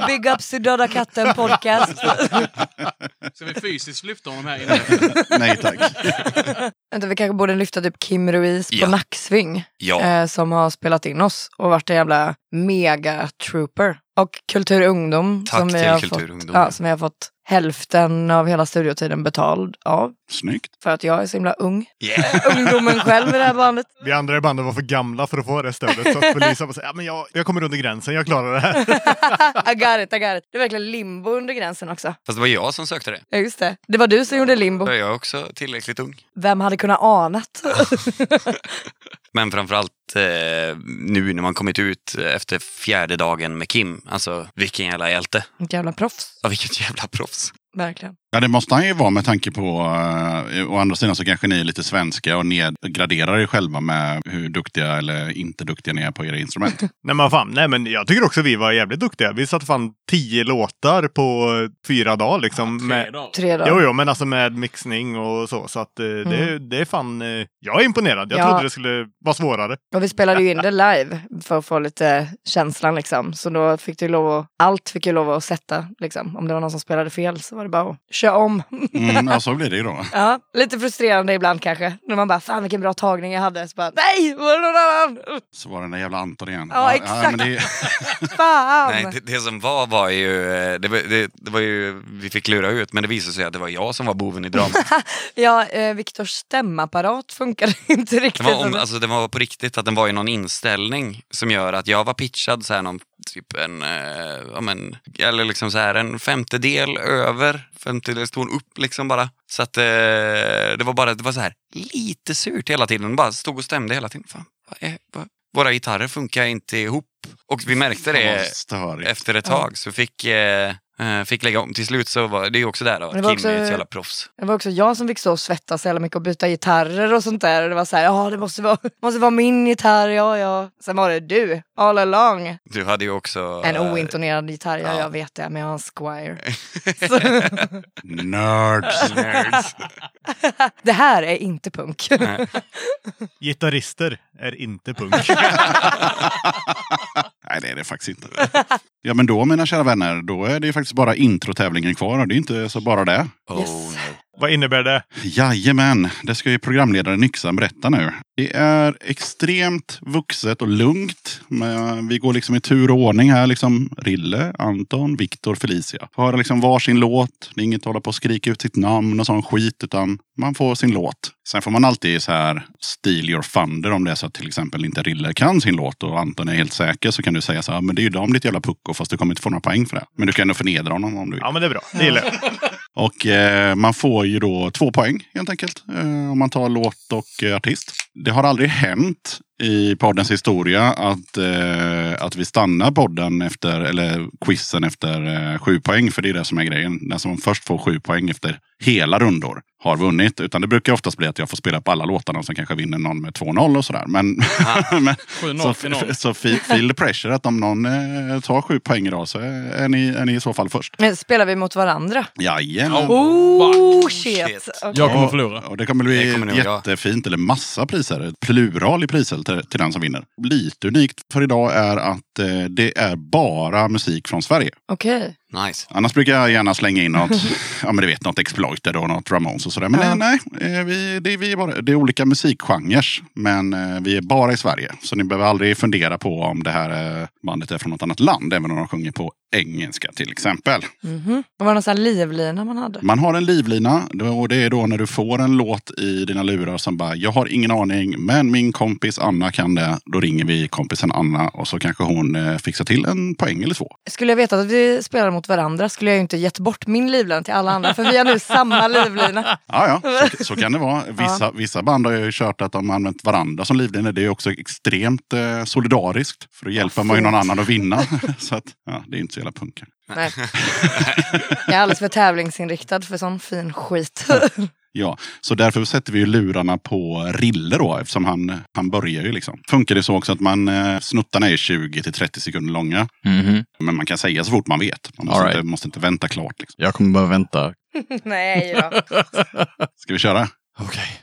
Ja, Big Ups till Döda katten podcast. Ska vi fysiskt lyfta honom här inne? Nej tack. Vänta, vi kanske borde lyfta typ Kim Ruiz på Ja. Nacksving. Ja. Eh, som har spelat in oss och varit en jävla mega trooper. Och Kultur Ungdom. Tack som vi till har Kultur fått. Ja, som vi har fått hälften av hela studiotiden betald av. Snyggt. För att jag är så himla ung. Yeah. Ungdomen själv i det här bandet. Vi andra i bandet var för gamla för att få det stödet. Så att Felicia bara säger, ja men jag, jag kommer under gränsen, jag klarar det här. I got it, I got it. Det är verkligen limbo under gränsen också. Fast det var jag som sökte det. Ja, just det. Det var du som gjorde limbo. Då är jag också tillräckligt ung. Vem hade kunnat anat? Men framförallt eh, nu när man kommit ut efter fjärde dagen med Kim. Alltså vilken jävla hjälte. Ett jävla proffs. Ja, vilket jävla proffs. Verkligen. Ja, det måste han ju vara med tanke på, uh, å andra sidan så kanske ni är lite svenska och nedgraderar er själva med hur duktiga eller inte duktiga ni är på era instrument. Nej men fan, nej men jag tycker också vi var jävligt duktiga. Vi satte fan tio låtar på fyra dagar liksom. Tre med, dagar. Tre dagar. jo, jo, men alltså med mixning och så. Så att eh, det, det är fan, eh, jag är imponerad. Jag Ja. trodde det skulle vara svårare. Och vi spelade ju in det live för att få lite känslan liksom. Så då fick du lov att, allt fick ju lov att sätta liksom. Om det var någon som spelade fel så var det bara att köra om. Mm, ja, så blir det ju då. Ja, lite frustrerande ibland kanske. När man bara, fan vilken bra tagning jag hade. Så bara, nej, var det någon annan? Så var det den där jävla Anton igen. Ja, exakt. men det, Fan! Nej, det, det som var var ju, eh, det, var- det, det var ju, vi fick klura ut, men det visade sig att det var jag som var boven i dramat. Ja, eh, Viktors stämapparat funkade inte Det riktigt. var, om, alltså, det var på riktigt att den var i någon inställning som gör att jag var pitchad så här någon, typ en, eh, ja, men, eller liksom så här en femtedel över, femtedels ton upp liksom bara. Så att eh, det var bara, det var så här lite surt hela tiden, bara stod och stämde hela tiden. Fan, vad är, vad, våra gitarrer funkar inte ihop. Och vi märkte det efter ett tag, så fick, eh, fick lägga om. Till slut så var det är ju också där då, det att var Kim också- är ett jävla proffs. Det var också jag som fick stå och svettas så jävla mycket och byta gitarrer och sånt där. Och det var så här, ja det måste vara, måste vara min gitarr, ja ja. Sen var det du, all along. Du hade ju också... En eh, ointonerad gitarr, ja, ja. jag vet det, men jag har en Squire. Nerds. Nerds. det här är inte punk. Gitarrister är inte punk. Nej, det är det faktiskt inte. Ja, men då mina kära vänner, då är det ju faktiskt bara introtävlingen kvar. och Det är inte så bara det. Oh, Yes. Vad innebär det? Jajamän, det ska ju programledaren Nyxan berätta nu. Det är extremt vuxet och lugnt. Men vi går liksom i tur och ordning här. Liksom Rille, Anton, Viktor, Felicia. Har liksom varsin låt. Det är inget att hålla på och skrika ut sitt namn och sån skit. Utan Man får sin låt. Sen får man alltid så här steal your thunder om det är så att till exempel inte Rille kan sin låt och Anton är helt säker så kan du säga så här, men det är ju de ditt jävla pucko fast du kommer inte få några poäng för det. Men du kan ändå förnedra honom om du vill. Ja, men det är bra. Det gillar jag. Och eh, man får ju då två poäng helt enkelt. Eh, om man tar låt och eh, artist. Det har aldrig hänt i poddens historia att, eh, att vi stannar podden efter, eller quizen efter eh, sju poäng. För det är det som är grejen. Den som först får sju poäng efter hela rundor har vunnit. Utan det brukar oftast bli att jag får spela på alla låtarna och sen kanske vinner någon med 2-0 och sådär. Men, men 7-0 så, så feel, the pressure att om någon eh, tar sju poäng idag så är, är, ni, är ni i så fall först. Men spelar vi mot varandra? Jajamän. Oh, shit. shit. Okej. Jag kommer förlora. Och det kommer bli Det kommer jättefint, eller massa priser. Plural i priser till, till den som vinner. Lite unikt för idag är att eh, det är bara musik från Sverige. Okej. Nice. Annars brukar jag gärna slänga in något, ja men du vet, något Exploited och något Ramones och sådär. Men Ja. nej, nej eh, vi, det, vi är bara, det är olika musikgenrer. Men eh, vi är bara i Sverige. Så ni behöver aldrig fundera på om det här eh, bandet är från något annat land. Även om de sjunger på engelska till exempel. Mhm. Det var någon sån här livlina man hade. Man har en livlina och det är då när du får en låt i dina lurar som bara jag har ingen aning men min kompis Anna kan det. Då ringer vi kompisen Anna och så kanske hon eh, fixar till en poäng eller två. Skulle jag veta att vi spelar mot varandra skulle jag ju inte gett bort min livlina till alla andra för vi har nu samma livlina. Ja, ja, så, så kan det vara. Vissa, vissa band har ju kört att de har använt varandra som livlina. Det är också extremt eh, solidariskt. För då hjälper man ju någon annan att vinna. så att, ja, det är inte så jävla punka. Nej. Jag är alldeles för tävlingsinriktad för sån fin skit. Ja, så därför sätter vi ju lurarna på Rille då eftersom han, han börjar ju liksom. Funkar det så också att man, eh, snuttarna är 20 till 30 sekunder långa. Mhm. Men man kan säga så fort man vet. Man måste, right. inte, måste inte vänta klart. Liksom. Jag kommer bara vänta. Nej då. Ska vi köra? Okej.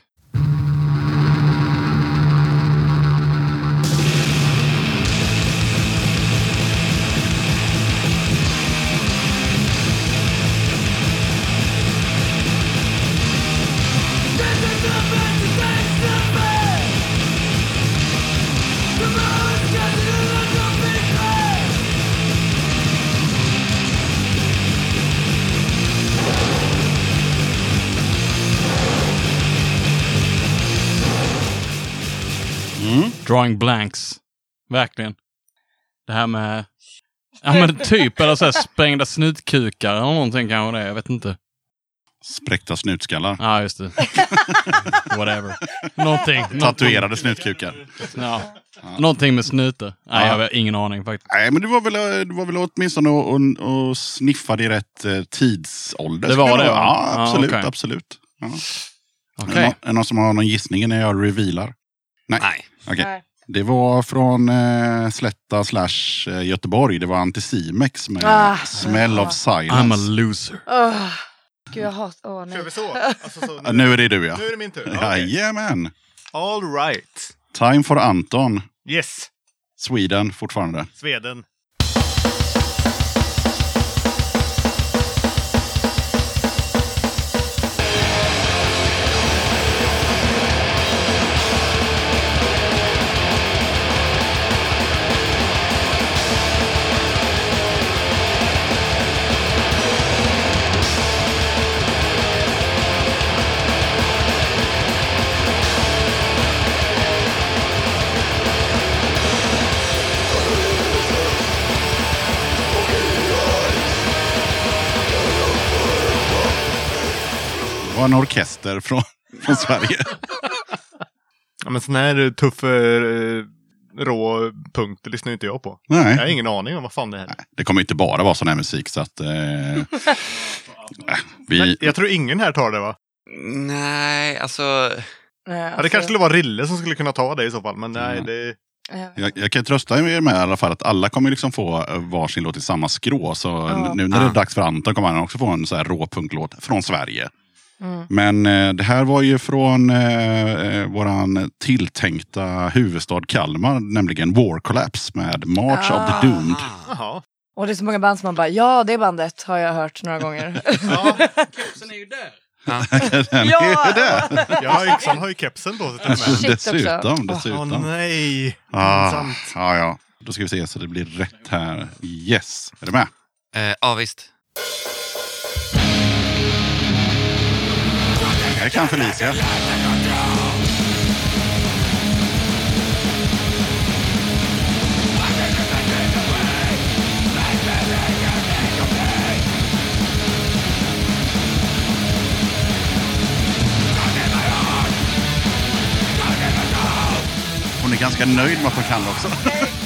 Drawing blanks. Verkligen. Det här med... Ja men typ, eller så här sprängda snutkukar eller någonting kanske det är. Jag vet inte. Spräckta snutskallar. Ja, just det. Whatever. Någonting. Tatuerade snutkukar. Ja. Någonting med snutar. Nej, Ja. jag har ingen aning faktiskt. Nej, men det var väl, det var väl åtminstone att, att, att sniffa i rätt eh, tidsålder. Det var det? Ja, Ja, absolut. okej. absolut. Ja. Någon, är det någon som har någon gissning när jag revealar? Nej. Nej. Okej. Nej. Det var från eh, Slätta slash eh, Göteborg. Det var Anticimex med Ah. Smell of Silence. I'm a loser. Oh, gud jag hatar... Åh Kör vi så? Alltså, så Ja, nu är det du ja. nu är det min tur. Okej. Jajamän. All right. Time for Anton. Yes. Sweden fortfarande. Sweden. Var en orkester från, från Sverige. Ja, men sån här tuff, eh, rå punkt lyssnar inte jag på. Nej. Jag har ingen aning om vad fan det här är. Det kommer inte bara vara sån här musik så att... Eh, äh, vi, Nej, Jag tror ingen här tar det va? Nej, alltså... Nej, Ja, det alltså, kanske skulle vara Rille som skulle kunna ta det i så fall. Men nej, Mm. det... eh, jag, jag kan trösta er med i alla fall att alla kommer liksom få eh, varsin låt i samma skrå. Så Ja. nu när det är dags för Anton kommer han också få en så här råpunklåt från Sverige. Mm. Men eh, det här var ju från eh, eh, våran tilltänkta huvudstad Kalmar, nämligen War Collapse med March of the Doomed. Jaha. Och det är så många band som man bara, ja det bandet har jag hört några gånger. Ja, Sen är ju där. Den Ja! är det! ja Yxan har ju kepsen på sig till och med. Shit också. dessutom, Åh dessutom. nej. Ah, ja, ja. Då ska vi se så det blir rätt här. Yes. Är du med? Eh, ja, visst. Kan Felicia. Hon är ganska nöjd med att hon kan det också.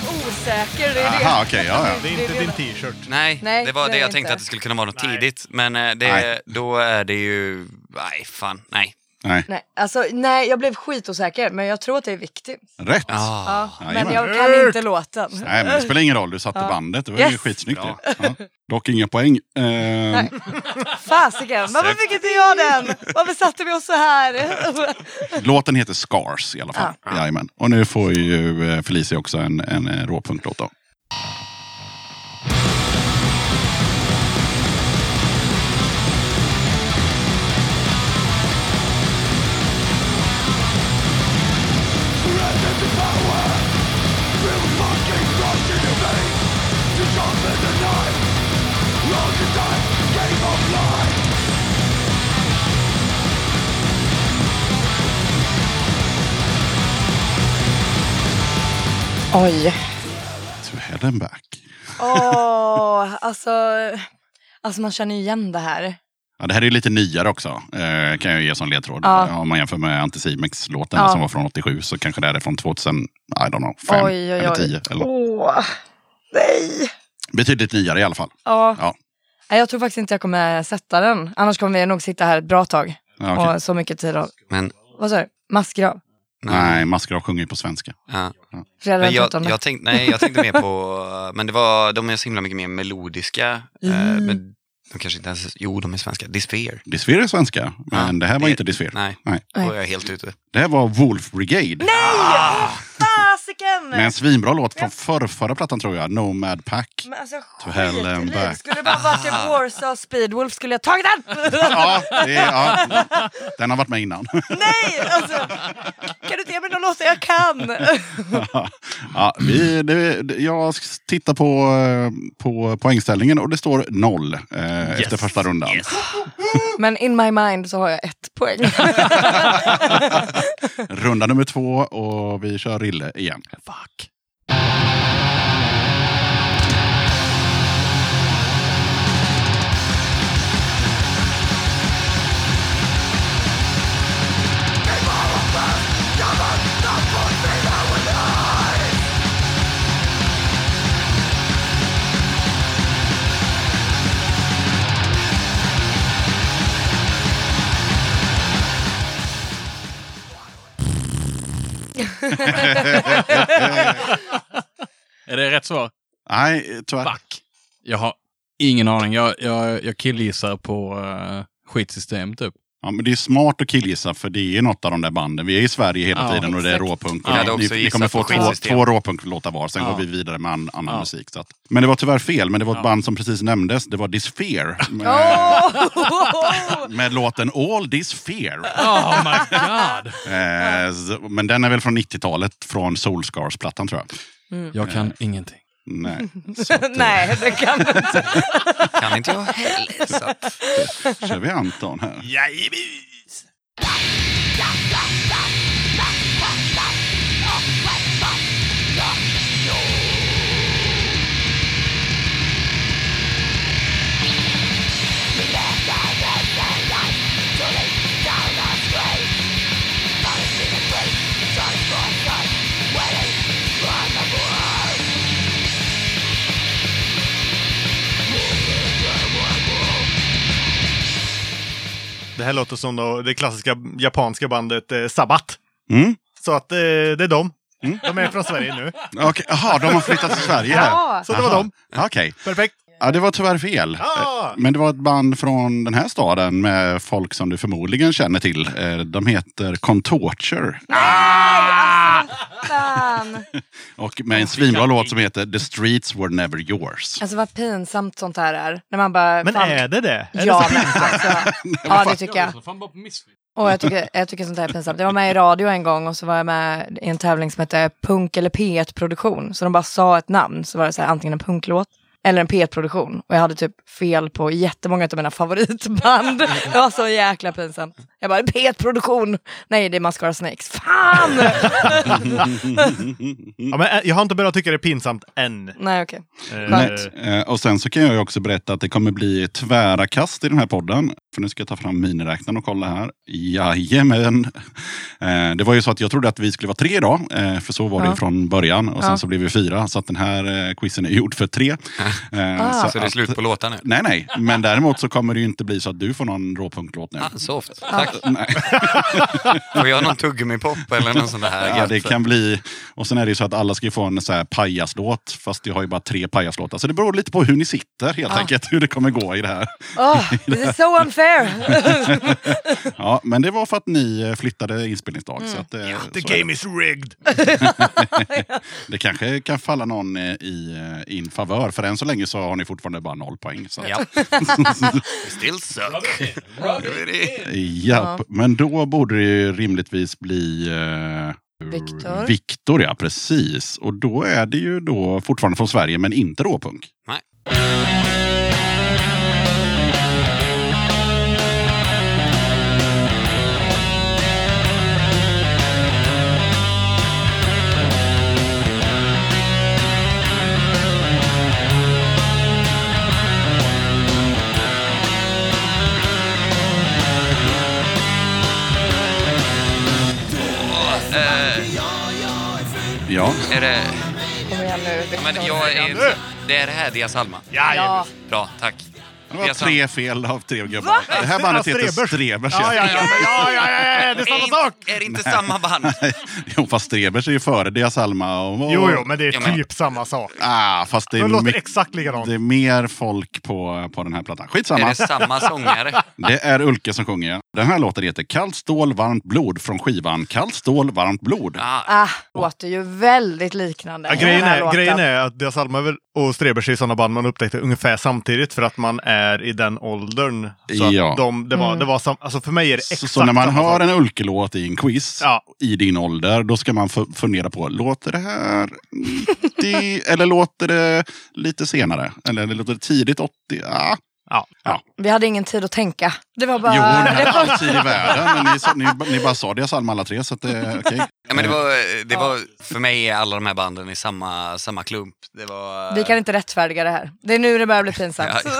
Blev osäker. Det är Aha, det. okej, ja, ja. Det är inte din t-shirt. Nej, Nej, det var det jag det tänkte inte. att det skulle kunna vara något Nej. tidigt. Men eh, det, Nej. då är det ju... Nej, fan. Nej. Nej, Nej, alltså, nej, jag blev skitosäker, men jag tror att det är viktigt. rätt. Ah. Ja, men Jajamän. jag kan inte låten. Nej, men det spelar ingen roll. Du satte bandet. Det var ju Yes. skitsnyggt. Bra. det. Ja. Dock inga poäng. Eh, Fasiken, varför fick inte jag den? Varför satte vi oss så här? låten heter Scars i alla fall. Jajamän. Och nu får ju eh, Felicia också en, en eh, råpunktlåt då. Oj. To head and back. Åh, alltså, alltså man känner ju igen det här. Ja, det här är ju lite nyare också, eh, kan jag ge som ledtråd. Ja. Om man jämför med Anticimex-låten Ja. som var från 87 så kanske det här är från 2000, I don't know, 5 Oj, oj, eller oj. 10. Eller. Åh, nej. Betydligt nyare i alla fall. Ja. Ja. Nej, Jag tror faktiskt inte jag kommer sätta den. Annars kommer vi nog sitta här ett bra tag. Ja, okej. Och så mycket tid. Och... Men... Vad sa du? Massgrav? Nej, Maskrav sjunger ju på svenska. Ja. Men jag, 13. jag, tänkte, nej, jag tänkte mer på, men det var, de är så himla mycket mer melodiska. eh, Mm. men de kanske inte ens, jo de är svenska. Disphere. Disphere är svenska, men Ja, det här var det- inte Disphere. Nej, Nej. då är jag helt ute. Det här var Wolf Brigade. Nej! Med en svinbra låt från förra, förra plattan tror jag, Nomad Pack. Men alltså To hell and back. det. Skulle det bara varit en Warsaw Speedwolf skulle jag tagit den! Ja, det är, ja, den har varit med innan. Nej! Alltså, kan du inte ge mig någon låt jag kan? ja, vi, det, det- jag tittar på, eh, på poängställningen och det står noll eh, efter första rundan. Men in my mind så har jag ett poäng. Runda nummer två och vi kör Rille igen. Fuck. Är det rätt svar? Nej, tyvärr. Fuck. Jag har ingen aning. Jag, jag, jag killgissar på uh, skitsystem typ. Ja, men det är smart att killgissa för det är något av de där banden. Vi är i Sverige hela Ja, tiden och det är exakt. råpunk. Också ni, ni kommer få två, två råpunklåtar var, sen Ja. går vi vidare med an, annan Ja. musik. Så att. Men det var tyvärr fel, men det var ett Ja. band som precis nämndes. Det var Disphere. Med, Åh! med låten All This Fear. Oh my god! Eh, men den är väl från 90-talet, från Soulscars-plattan tror jag. Jag kan ingenting. Nej. Så att, eh, Nej, det kan du inte. Kan inte jag heller. Så att, kör vi Anton här. Jajebus! Det här låter som då, det klassiska japanska bandet eh, Sabbat. Mm. Så att eh, det är dem. De är från Sverige nu. Jaha, de har flyttat till Sverige. Ja. Så det var Aha. dem. Okej. Perfekt. Ja, det var tyvärr fel. Ja. Eh, Men det var ett band från den här staden med folk som du förmodligen känner till. Eh, De heter Contorture. Fan. Och med en svinbra låt som heter The Streets Were Never Yours. Alltså vad pinsamt sånt här är. När man bara... Men fan, är det det? Är Ja, det men alltså, ja, det tycker jag. Och jag tycker, jag tycker sånt här är pinsamt. Jag var med i radio en gång och så var jag med i en tävling som hette Punk eller P1-produktion. Så de bara sa ett namn, så var det så här, antingen en punklåt eller en P1-produktion. Och jag hade typ fel på jättemånga av mina favoritband. Det var så jäkla pinsamt. Jag bara, P1-produktion! Nej, det är Mascara Snakes. Fan! Ja, men eh, jag har inte börjat tycka det är pinsamt än. Nej, okej. Eh, Skönt. Eh, Och sen så kan jag ju också berätta att det kommer bli tvära kast i den här podden. För nu ska jag ta fram miniräknaren och kolla här. Jajamän. Det var ju så att jag trodde att vi skulle vara tre idag. För så var det Ja. från början. Och sen Ja. så blev vi fyra. Så att den här quizen är gjord för tre. Eh, Ah. Så det är slut på låtar nu? Nej, nej. Men däremot så kommer det ju inte bli så att du får någon råpunktlåt nu. Ah, soft. Tack. Nej. Får jag någon tuggummi-pop eller någon sån där Ja, det kan bli... Och sen är det ju så att alla ska ju få en så här pajaslåt. Fast jag har ju bara tre pajaslåtar. Så det beror lite på hur ni sitter helt Ah. enkelt. Hur det kommer gå i det här. Oh, this is so unfair! Ja, men det var för att ni eh, flyttade inspelningsdag. Mm. Så att, The så är game is rigged! det. kanske kan falla någon eh, i in favör. För än så länge så har ni fortfarande bara noll poäng. Så. Ja. Still suck. Japp. Men då borde det ju rimligtvis bli... Eh, Viktor. Viktor, ja precis. Och då är det ju då fortfarande från Sverige men inte råpunk. Nej. Eh, Ja, är det... Kom igen nu, Victor. Men jag är. Det är det här Dia Salma? Ja. Bra, tack. det var tre fel av tre gubbar. Det här bandet heter Strebers. Strebers. Ja, ja, ja, ja, ja, ja, ja, det är Är samma sak! är det inte samma band? Jo, fast Strebers är ju före Dia Salma. Och, och, Jo, jo, men det är Ja, men- typ samma sak. Ah, fast det är, De låter mycket- exakt likadant. det är mer folk på, på den här plattan. Är Skitsamma. det samma sångare? Det är Ulke som sjunger. Den här låten heter Kallt stål, varmt blod från skivan Kallt stål, varmt blod. Ah, Ah, låter ju väldigt liknande. Ja, grejen, är, grejen är att Dia Salma väl- och Strebers är sådana band man upptäckte ungefär samtidigt för att man är i den åldern. Så att Ja. de, det var, Mm. det var sam, alltså för mig är det Så, exakt så när man hör en Ulke-låt i en quiz Ja. i din ålder, då ska man fu- fundera på, låter det här 90 eller låter det lite senare? Eller låter det tidigt 80? Ah. Ja. Ja. Vi hade ingen tid att tänka. Det var bara... Jo, ni det hade all tid i världen. Men ni, ni, ni bara sa Dia Salma alla tre, så att det är okej. Ja, men det var, det var, för mig är alla de här banden i samma, samma klump. Det var... Vi kan inte rättfärdiga det här. Det är nu det börjar bli pinsamt. Ja,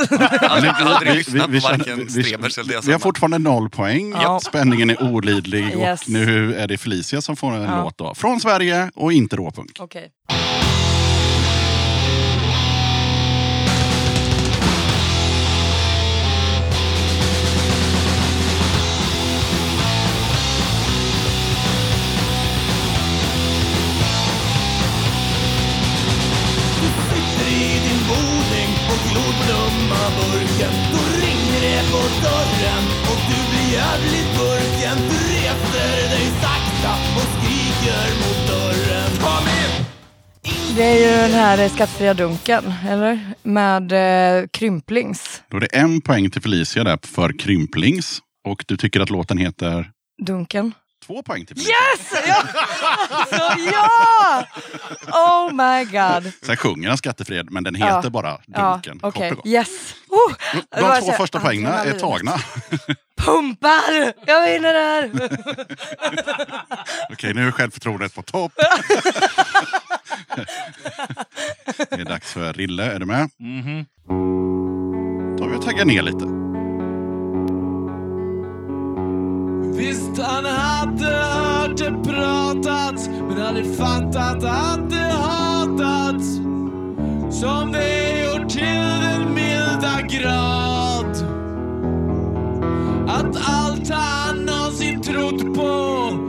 aldrig, aldrig Vi- lyssnat vi- på vi- varken vi- Strebers eller Dia Vi har fortfarande noll poäng. Ja. Spänningen är olidlig. Yes. Och nu är det Felicia som får en Ja. låt då. Från Sverige och inte råpunk. Okej. Burken Då ringer det på dörren och du blir jävligt burken Du reser dig sakta och skriker mot dörren Kom in! Det är ju den här skattefria dunken, eller? Med eh, krymplings. Då är det en poäng till Felicia där för Krymplings. Och du tycker att låten heter Dunken. Två poäng till Felicia. Yes! Ja! Ja! Oh my god. Sen sjunger han skattefred, men den Ja. heter bara Ja, Dunken. kort okej. och gott. Yes. Oh, det var De två första poängen är adrenalin. tagna. Pumpar! Jag vinner det här! Okej, nu är självförtroendet på topp. det är dags för Rille. Är du med? Mhm. Då tar vi och taggar ner lite. Visst han hade hört det pratats men aldrig fattat att det hatats. Som det gjort till den milda grad. Att allt han någonsin trott på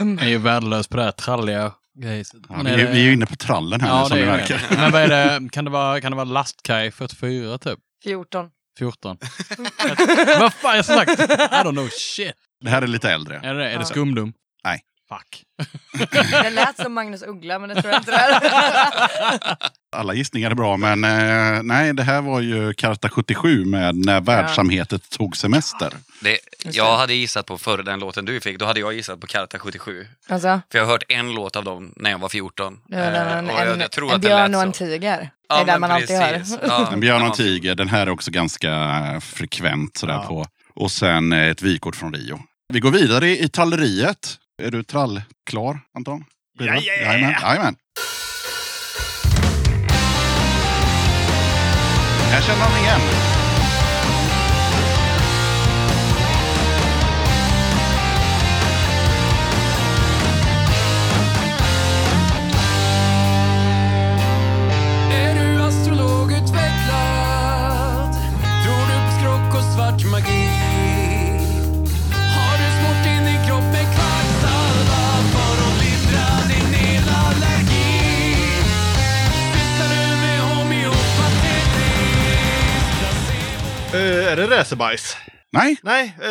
Mm. Jag är ju värdelös på det här tralliga grejset. Ja, vi, är ju inne på trallen här nu Ja, som det märker. det. Men vad är det? Kan det vara, kan det vara lastkaj 44 typ? 14. 14? vad fan, jag har sagt? I don't know shit. Det här är lite äldre. Är det, är det skumdum? Nej. Fuck. Det lät som Magnus Uggla, men det tror jag inte det är. Alla gissningar är bra, men eh, nej, det här var ju Karta 77 med När världssamvetet tog semester. Det, jag hade gissat på före den låten du fick, då hade jag gissat på Karta 77. Alltså, För jag har hört en låt av dem när jag var 14. det var en, Eh, jag- en, jag tror en att det björn och en tiger. Det Ja, är där men man alltid hör. precis. Ja, En björn och ja. en tiger, den här är också ganska eh, frekvent sådär Ja. på. Och sen eh, ett vykort från Rio. Vi går vidare i tralleriet. Är du trallklar, Anton? Blir det? Jajamän. Jajamän. Jajamän. Här känner han igen. Eh, är det racerbajs? Nej, Nej, eh,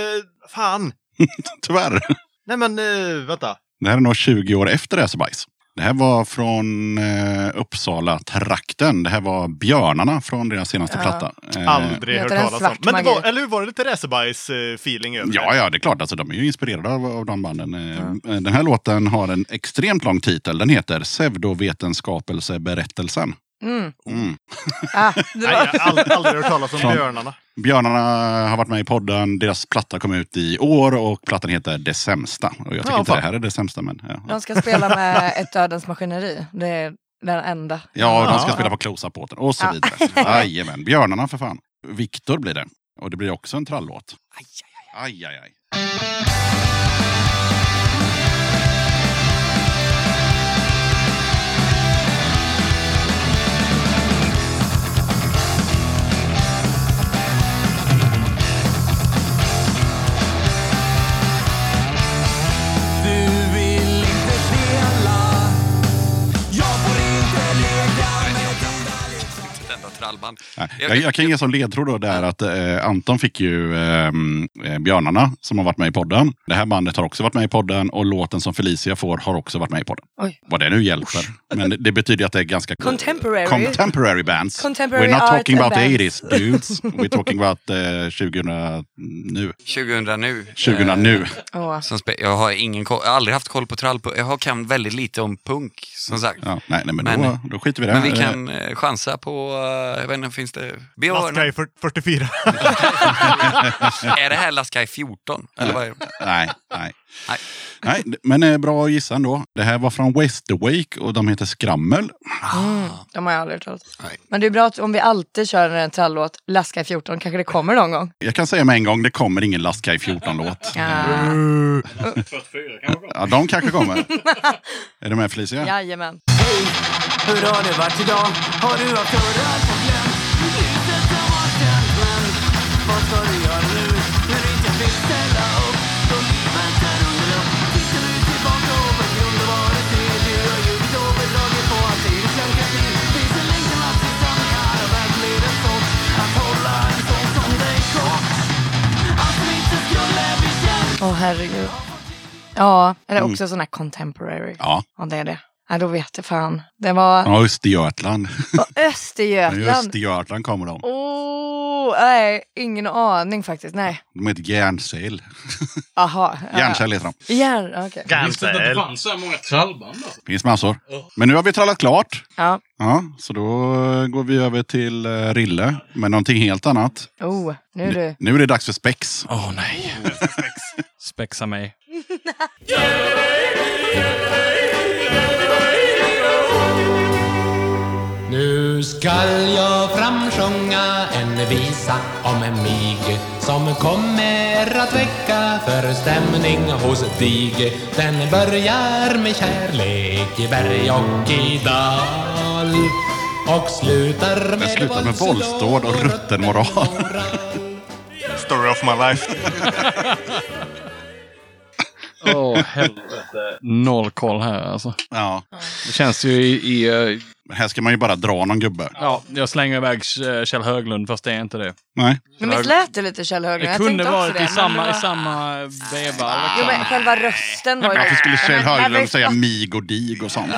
fan. tyvärr. Nej men uh, vänta. Det här är nog 20 år efter Racerbajs. Det här var från eh, Uppsala-trakten. Det här var Björnarna från deras senaste Ja. platta. Eh, Aldrig hört den talas om. svart Men det var, magi? eller hur var det lite racerbajs-feeling över Ja, det? ja, det är klart. Alltså, de är ju inspirerade av, av de banden. Eh, Den här låten har en extremt lång titel. Den heter Pseudovetenskapelseberättelsen. Mm. Mm. Ah, det Nej, var... jag har aldrig, aldrig hört talas om Från- björnarna. Björnarna har varit med i podden. Deras platta kom ut i år och plattan heter Det sämsta. Och jag tycker Ja, inte fan. det här är det sämsta. Men, ja. De ska spela med ett Dödens maskineri. Det är den enda. Ja, de ska Ja. spela på close-up-båten och så Ja. vidare. Jajamän, Björnarna för fan. Viktor blir det. Och det blir också en trallåt. Aj, aj, aj. aj. Du Trallband. Nej, Jag- Jag, jag kan ge som ledtråd då där att eh, Anton fick ju ehm, eh, Björnarna som har varit med i podden. Det här bandet har också varit med i podden och låten som Felicia får har också varit med i podden. Oj. Vad det nu hjälper. Men det, det betyder att det är ganska... Contemporary. Contemporary bands. Contemporary We're not talking about the bands. 80s dudes. We're talking about eh, 2000 nu. 2000 nu. 2000 Eh, nu. Spe- jag har ingen koll, jag har aldrig haft koll på trall. Jag har kan väldigt lite om punk, som sagt. Ja, nej, nej, men, Men- då, då skiter vi i det. Men vi kan eh, chansa på, eh, jag vet inte, finns det... Björn, Lastkaj 44. är det här Lastkaj 14? Eller vad är det? Nej, nej. Nej. nej, men eh, bra gissa ändå. Det här var från Westerwake och de heter Skrammel. Mm, de har jag aldrig hört. Men det är bra att om vi alltid kör en trallåt, i 14, kanske det kommer någon gång. Jag kan säga med en gång, det kommer ingen Lastkaj 14-låt. Ja. Ja, de kanske kommer. är du med Felicia? Jajamän. Hur har det varit idag? Har du haft dörrar Åh herregud. Ja, eller också sån här contemporary. Ja, Ja, det är det. Ja, då vet jag fan. Det var från Östergötland. på I Östergötland. Östergötland kommer de. Åh, nej, ingen aning faktiskt. Nej. De heter Järnsäl. Aha. ja. Järnsäl heter de. Järn, okej. Visste inte att det fanns så här många trallband. Alltså. finns massor. Men nu har vi trallat klart. Ja. Ja, så då går vi över till eh, Rille med någonting helt annat. Oh, nu är du. Nu är det dags för spex. Åh nej. Spexa mig. Nu skall jag framsjunga en visa om en mig som kommer att väcka förstämning hos dig. Den börjar med kärlek i berg och i dal och slutar med slutar med våldsdåd och rutten moral. Story of my life. Åh helvete. Noll koll här alltså. Ja, Det känns ju i, i eh, här ska man ju bara dra någon gubbe. Ja, jag slänger iväg eh, Kjell Höglund fast det är inte det. Nej. Men visst lät det lite Kjell Höglund? Det Jag kunde varit det, i men samma, i samma veva. Jo, men själva rösten var ju... Varför skulle Kjell Men- men- Höglund säga mig och dig och sånt?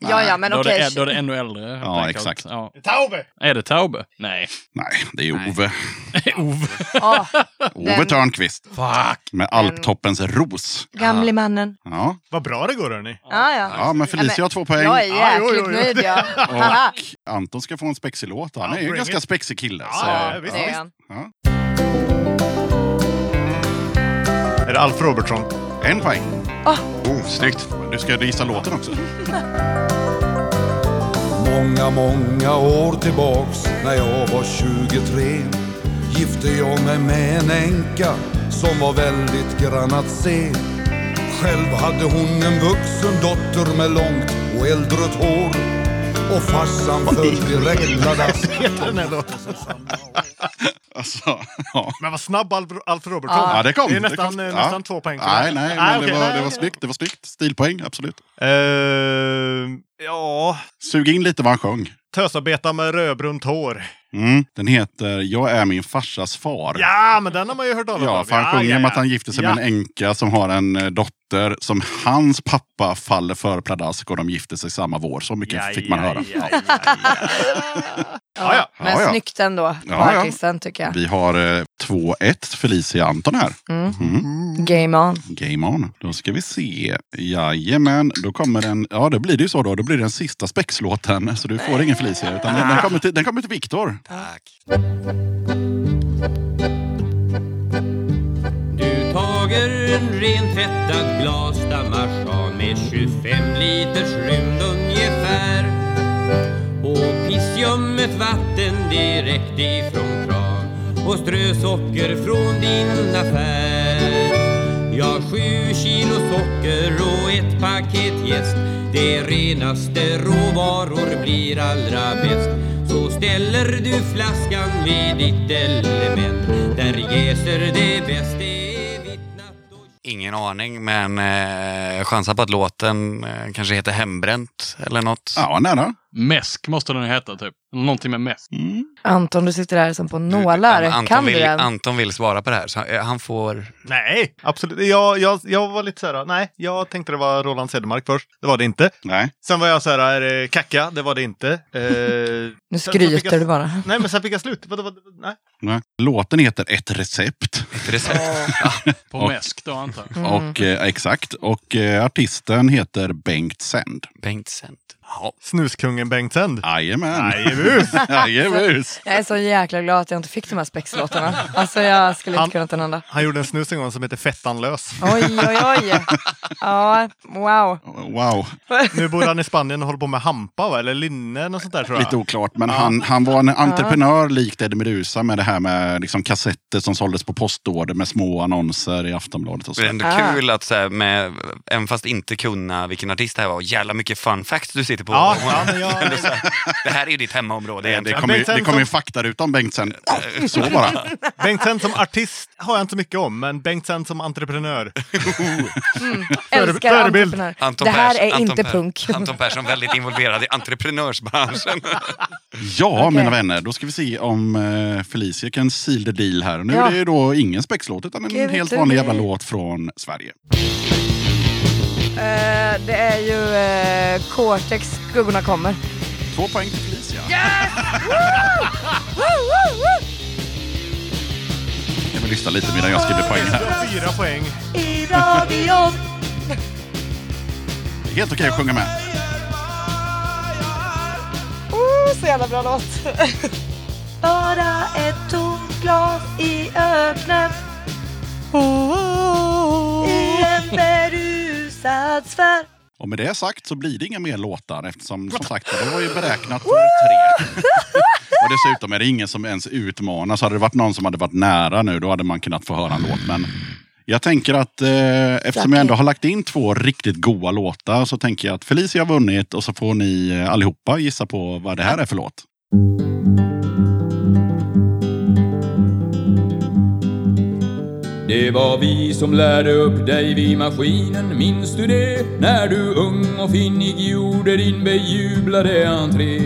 Ja, ja, men då, är okej. det, då är det ännu äldre. Ja, exakt. Ja. Taube! Är det Taube? Nej. Nej, det är Ove. Ove. Ja, Ove Törnqvist. Fuck. Med Alptoppens ros. gamle mannen. Ja. Vad bra det går hörni. Ja, ja. ja, men Felicia har två poäng. Jag är Ja, jo, jäkligt jo, jo. nöjd ja. Haha. Och Anton ska få en spexig låt. Han Ja, är ju en ganska spexig kille. Ja, så, ja, visst, ja. Är det Alf Robertsson? En poäng. Oh, snyggt. Du ska gissa låten också. Många, många år tillbaks när jag var 23 gifte jag mig med en änka som var väldigt grann att se. Själv hade hon en vuxen dotter med långt och äldrött hår och farsan föll direkt pladask. Alltså, ja. Men vad snabb Alf, Alf Robertsson. Ja. ja, det kom. Det är det nästan, kom. eh, Ja. nästan två poäng. Nej, det. nej, Ah, men okej, det, var, det var snyggt. Det var snyggt. Stilpoäng, absolut. Eh, ja, Sug in lite vad han sjöng. tösarbeta med rödbrunt hår. Mm. Den heter Jag är min farsas far. Ja, men den har man ju hört talas om. Ja, för han sjunger om att han gifte sig Ja. med en änka som har en eh, dotter som hans pappa faller för pladask och de gifter sig samma vår. Så mycket Ja, fick man ja, höra. ja, ja, ja. Ja, ja. Men Ja, ja. snyggt ändå på Ja, ja. artisten tycker jag. Vi har eh, 2-1 Felicia Anton här. Mm. Mm. Game on. Game on. Då ska vi se. Jajamän, då kommer den. Ja, då blir det ju så då. Då blir den sista spexlåten. Så du får ingen Felicia. Utan den, den kommer till, den kommer till Viktor. Tack. Du tager en rentvättad glasdamarschan med 25 liters rymd ungefär och pissljummet vatten direkt ifrån kran och strösocker från din affär. Ja, sju kilo socker och ett paket jäst Det renaste råvaror blir allra bäst Så ställer du flaskan vid ditt element Där jäser det bäst Ingen aning, men eh, chansar på att låten eh, kanske heter Hembränt eller något. Ja, nära. Mäsk måste den heta typ. Någonting med mäsk. Mm. Anton, du sitter där som på nålar. Anton, kan du vill, den? Anton vill svara på det här, så han, han får... Nej, absolut. Jag, jag, jag var lite så här, nej, jag tänkte det var Roland Cedermark först. Det var det inte. Nej. Sen var jag så här, är det Kacka? Det var det inte. Eh, Nu skryter jag- du bara. Nej, men sen fick jag slut. Vad, vad, nej. Nej. Låten heter Ett recept. Ett recept. På Och- mäsk då antar jag. Mm. Och, eh, exakt. Och eh, artisten heter Bengt Sänd. Bengt Sent. Ja. Snuskungen Bengt Sänd. Jajamän. Jajebus. Jag är så jäkla glad att jag inte fick de här spexlåtarna. Alltså jag skulle inte Han- kunnat den enda. Han gjorde en snus en gång som heter Fettanlös. Oj, oj, oj. Ja, wow. Wow. Nu bor han i Spanien och håller på med hampa va? eller linne och sånt där tror jag. Lite oklart, men han, han var en entreprenör likt Eddie Meduza med det här med liksom, kassetter som såldes på postorder med små annonser i Aftonbladet och så. Det är ändå Ah. kul att så här, med, även fast inte kunna vilken artist det här var, jävla mycket fun facts du sitter på. Ja, ja, men jag- Ändå så här, det här är ju ditt hemmaområde Det, det kommer ju det kommer ju faktaruta om Bengt sen. Så bara. Bengt Sänd som artist har jag inte mycket om, men Bengt Sänd som entreprenör. Älskar förebild. entreprenör. Anton Det här Pers- är Anton inte Per- punk. Anton Persson väldigt involverad i entreprenörsbranschen. Ja, mina Okej. vänner, då ska vi se om eh, Felicia kan seal the deal här. Nu Ja. är det ju då ingen spexlåt utan en it helt vanlig jävla låt från Sverige. Eh, det är ju uh, Cortex, Skuggorna kommer. Två poäng till Felicia. Jag vill lyssna lite medan jag skriver poäng här. Fyra poäng. I radion. Helt okej att sjunga med. Oh, så jävla bra låt. Bara ett tomt glas i öknen. I en berusad sfär. Och med det sagt så blir det inga mer låtar eftersom som sagt det var ju beräknat för tre. och dessutom är det ingen som ens utmanas. Hade det varit någon som hade varit nära nu då hade man kunnat få höra en låt. Men jag tänker att eh, eftersom jag ändå har lagt in två riktigt goa låtar så tänker jag att Felicia har vunnit och så får ni eh, allihopa gissa på vad det här är för låt. Det var vi som lärde upp dig vid maskinen, minns du det? När du ung och finnig gjorde din bejublade entré.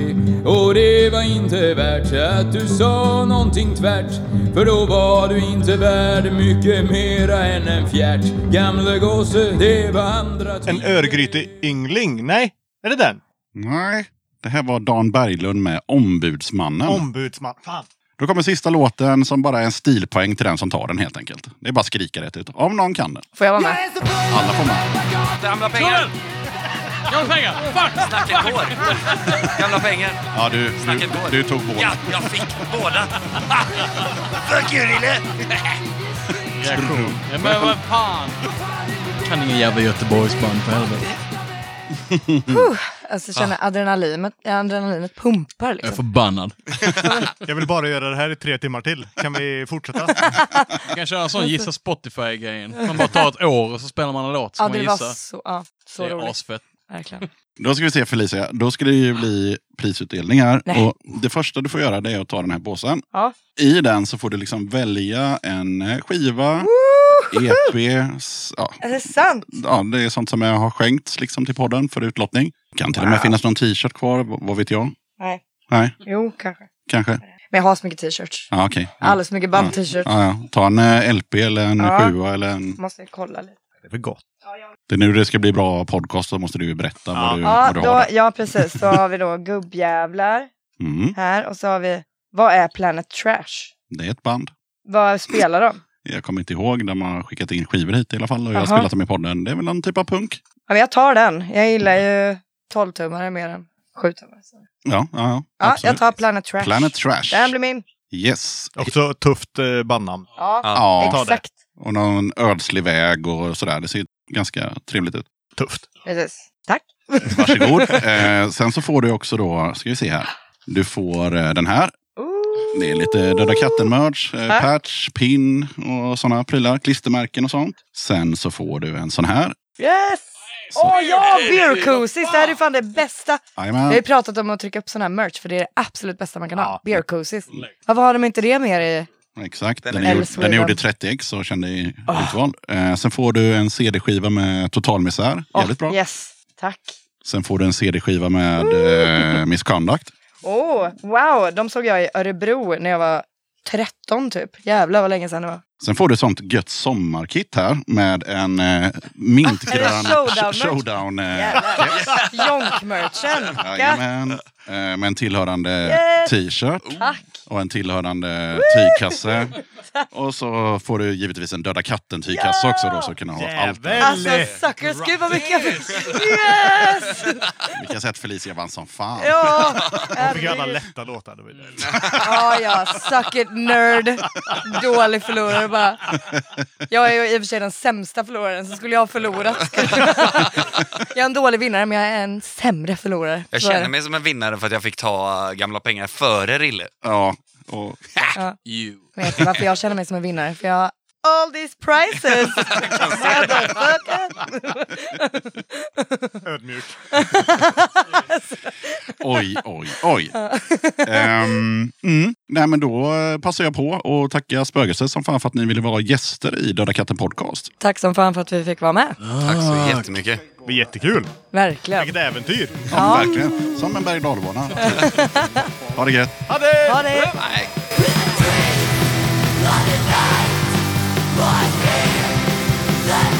Och det var inte värt att du sa någonting tvärt, för då var du inte värd mycket mera än en fjärt. Gamle gosse, det var andra En Örgryte-yngling? Nej, är det den? Nej, det här var Dan Berglund med Ombudsmannen. Ombudsman. Fan. Då kommer sista låten som bara är en stilpoäng till den som tar den helt enkelt. Det är bara att skrika rätt ut. Om någon kan den. Får jag vara med? Alla får med. Gamla pengar! Gamla pengar! Fuck! Snacket går! Gamla pengar! Ja, du, du, går. du tog båda. Ja, jag fick båda! Fuck you Rille! Reaktion. Men vad fan! Kan ingen jävla Göteborgsband för helvete. Alltså känner adrenalinet, adrenalinet pumpar Jag är liksom. förbannad. Jag vill bara göra det här i tre timmar till. Kan vi fortsätta? Jag kan köra en sån gissa Spotify-grejen. Man bara tar ett år och så spelar man en låt. Så Ja, man det var gissar. så, ja, så det är roligt. asfett. Verkligen. Då ska vi se Felicia. Då ska det ju bli prisutdelning här. Nej. Och det första du får göra det är att ta den här påsen. Ja. I den så får du liksom välja en skiva, EP. s- Ja, Är det sant? ja, det är sånt som jag har skänkt liksom till podden för utlottning. Kan till och med Wow. finnas någon t-shirt kvar, vad vet jag? Nej. Nej, Jo, kanske. kanske. Men jag har så mycket t-shirts. Ja, okej. Ja. Alldeles för mycket band-t-shirts. Ja, ja. Ta en eh, LP eller en Ja. sjua eller en... Måste kolla lite. Det är väl gott. Det är nu det ska bli bra podcast så måste du berätta vad du, Ja, vad du då, har där. ja, precis. Så har vi då gubbjävlar Mm. här. Och så har vi, vad är Planet Trash? Det är ett band. Vad spelar de? Jag kommer inte ihåg, de har skickat in skivor hit i alla fall och jag har spelat dem i podden. Det är väl någon typ av punk. Ja, men jag tar den. Jag gillar ju 12-tummare mer än 7-tummare. så. Ja, ja, ja. Jag tar Planet Trash. Planet Trash. Den blir min. Yes. Också tufft eh, bandnamn. Ja, Ja. exakt. Och någon ödslig väg och sådär. Det ser ganska trevligt ut. Tufft. Precis. Tack. Varsågod. eh, sen så får du också då, ska vi se här. Du får eh, den här. Det är lite Döda katten-merch, Ja. patch, pin och sådana prylar. Klistermärken och sånt. Sen så får du en sån här. Yes! Åh ja, beer koozies! Det här är fan det bästa. Jajamän. Jag har ju pratat om att trycka upp sån här merch för det är det absolut bästa man kan ha. Beer koozies. Varför har de inte det mer i... Exakt, den, är, gjord, den är gjord i Sweden. 30x så kände i utval. Eh, sen får du en CD-skiva med Totalmisär, jävligt bra. Yes, tack. Sen får du en CD-skiva med eh, Misconduct. Åh, wow! De såg jag i Örebro när jag var 13 typ. Jävlar vad länge sedan det var. Sen får du sånt gött sommarkit här med en eh, mintgrön showdown eh, Jävlar. Jonk-merchen. Jajamän. Eh, med en tillhörande Yes. t-shirt Tack. och en tillhörande tygkasse. Och så får du givetvis en Döda katten-tygkasse också då så kunna ha allt. Alltså suckers, gud vad mycket jag fick. Yes! Vi kan säga att Felicia vann som fan. Ja, Hon fick alla lätta låtar. Ja, ja, suck it nerd. Dålig förlorare bara. Jag är ju i och för sig den sämsta förloraren, så skulle jag ha förlorat. Jag är en dålig vinnare, men jag är en sämre förlorare. Jag känner mig som en vinnare för att jag fick ta gamla pengar före Rille. Ja, och Ja. You. Vet du varför jag känner mig som en vinnare? För jag all these! Motherfucker. Ödmjuk. Oj, oj, oj. Ehm, mm. Nej, men då passar jag på och tacka Spögelse som fan för att ni ville vara gäster i Döda katten podcast. Tack som fan för att vi fick vara med. Tack så jättemycket. Det var jättekul. Verkligen. Vilket äventyr. Ja, Ja. verkligen. Som en berg och dalbana. Ha det gött. Ha det! Ha det! Nej.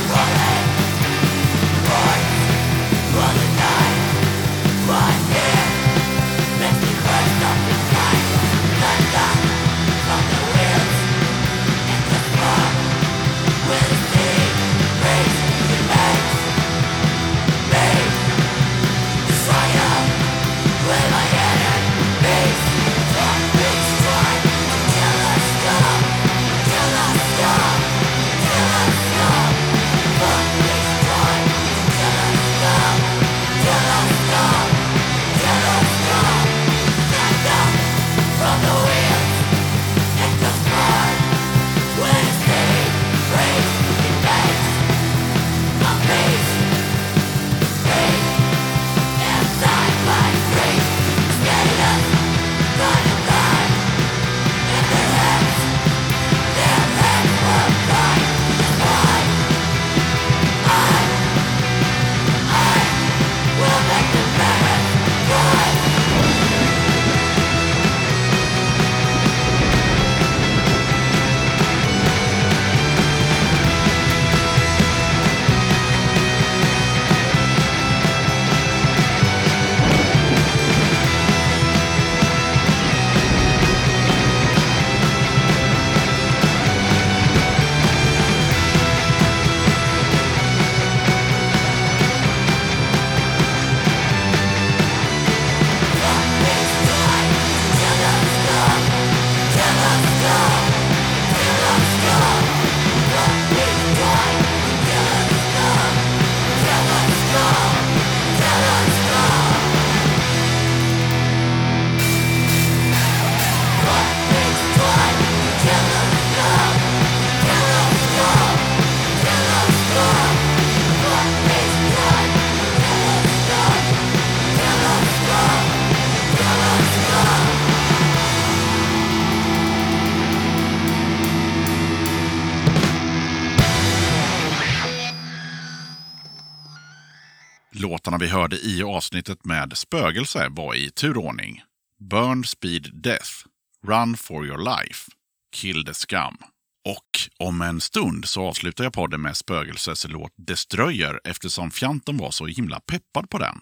Låtarna vi hörde i avsnittet med spögelse var i turordning. Burn Speed Death, Run for your life, Kill the Scum. Och om en stund så avslutar jag podden med Spögelses låt Destroyer eftersom Fjanton var så himla peppad på den.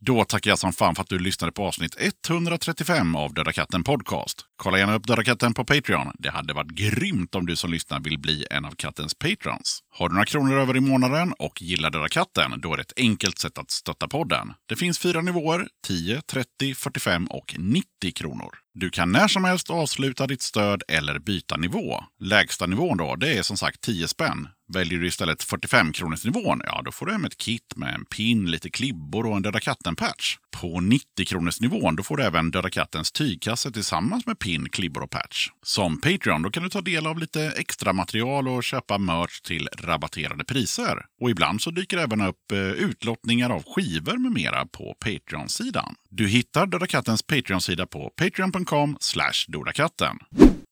Då tackar jag som fan för att du lyssnade på avsnitt 135 av Döda katten Podcast. Kolla gärna upp Döda katten på Patreon. Det hade varit grymt om du som lyssnar vill bli en av kattens patrons. Har du några kronor över i månaden och gillar Döda katten, då är det ett enkelt sätt att stötta podden. Det finns fyra nivåer, 10, 30, 45 och 90 kronor. Du kan när som helst avsluta ditt stöd eller byta nivå. Lägsta nivån då, det är som sagt 10 spänn. Väljer du istället 45 kronors nivån, ja då får du hem ett kit med en pin, lite klibbor och en Döda katten-patch. På 90 kronors nivån då får du även Döda kattens tygkasse tillsammans med pin, klibbor och patch. Som Patreon då kan du ta del av lite extra material och köpa merch till rabatterade priser. Och ibland så dyker det även upp eh, utlottningar av skivor med mera på Patreon-sidan. Du hittar Döda kattens Patreon-sida på patreon.com slash dodakatten.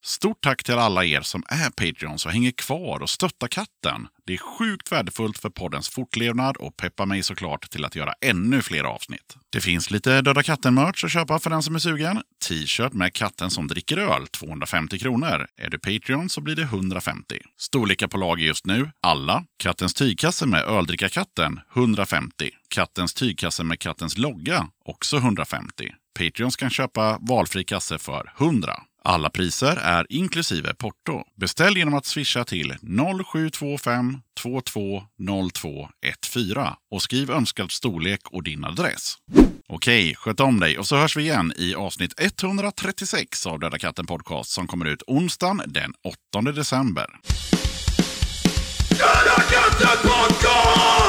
Stort tack till alla er som är Patreons och hänger kvar och stöttar katten. Det är sjukt värdefullt för poddens fortlevnad och peppar mig såklart till att göra ännu fler avsnitt. Det finns lite Döda katten-merch att köpa för den som är sugen. T-shirt med katten som dricker öl, 250 kronor. Är du Patreon så blir det 150. Storlekar på lager just nu, alla. Kattens tygkasse med öldrickarkatten, 150. Kattens tygkasse med kattens logga, också 150. Patreons kan köpa valfri kasse för 100. Alla priser är inklusive porto. Beställ genom att swisha till 0725 220214 och skriv önskad storlek och din adress. Okej, sköt om dig och så hörs vi igen i avsnitt 136 av Döda katten podcast som kommer ut onsdagen den 8 december. Döda katten podcast!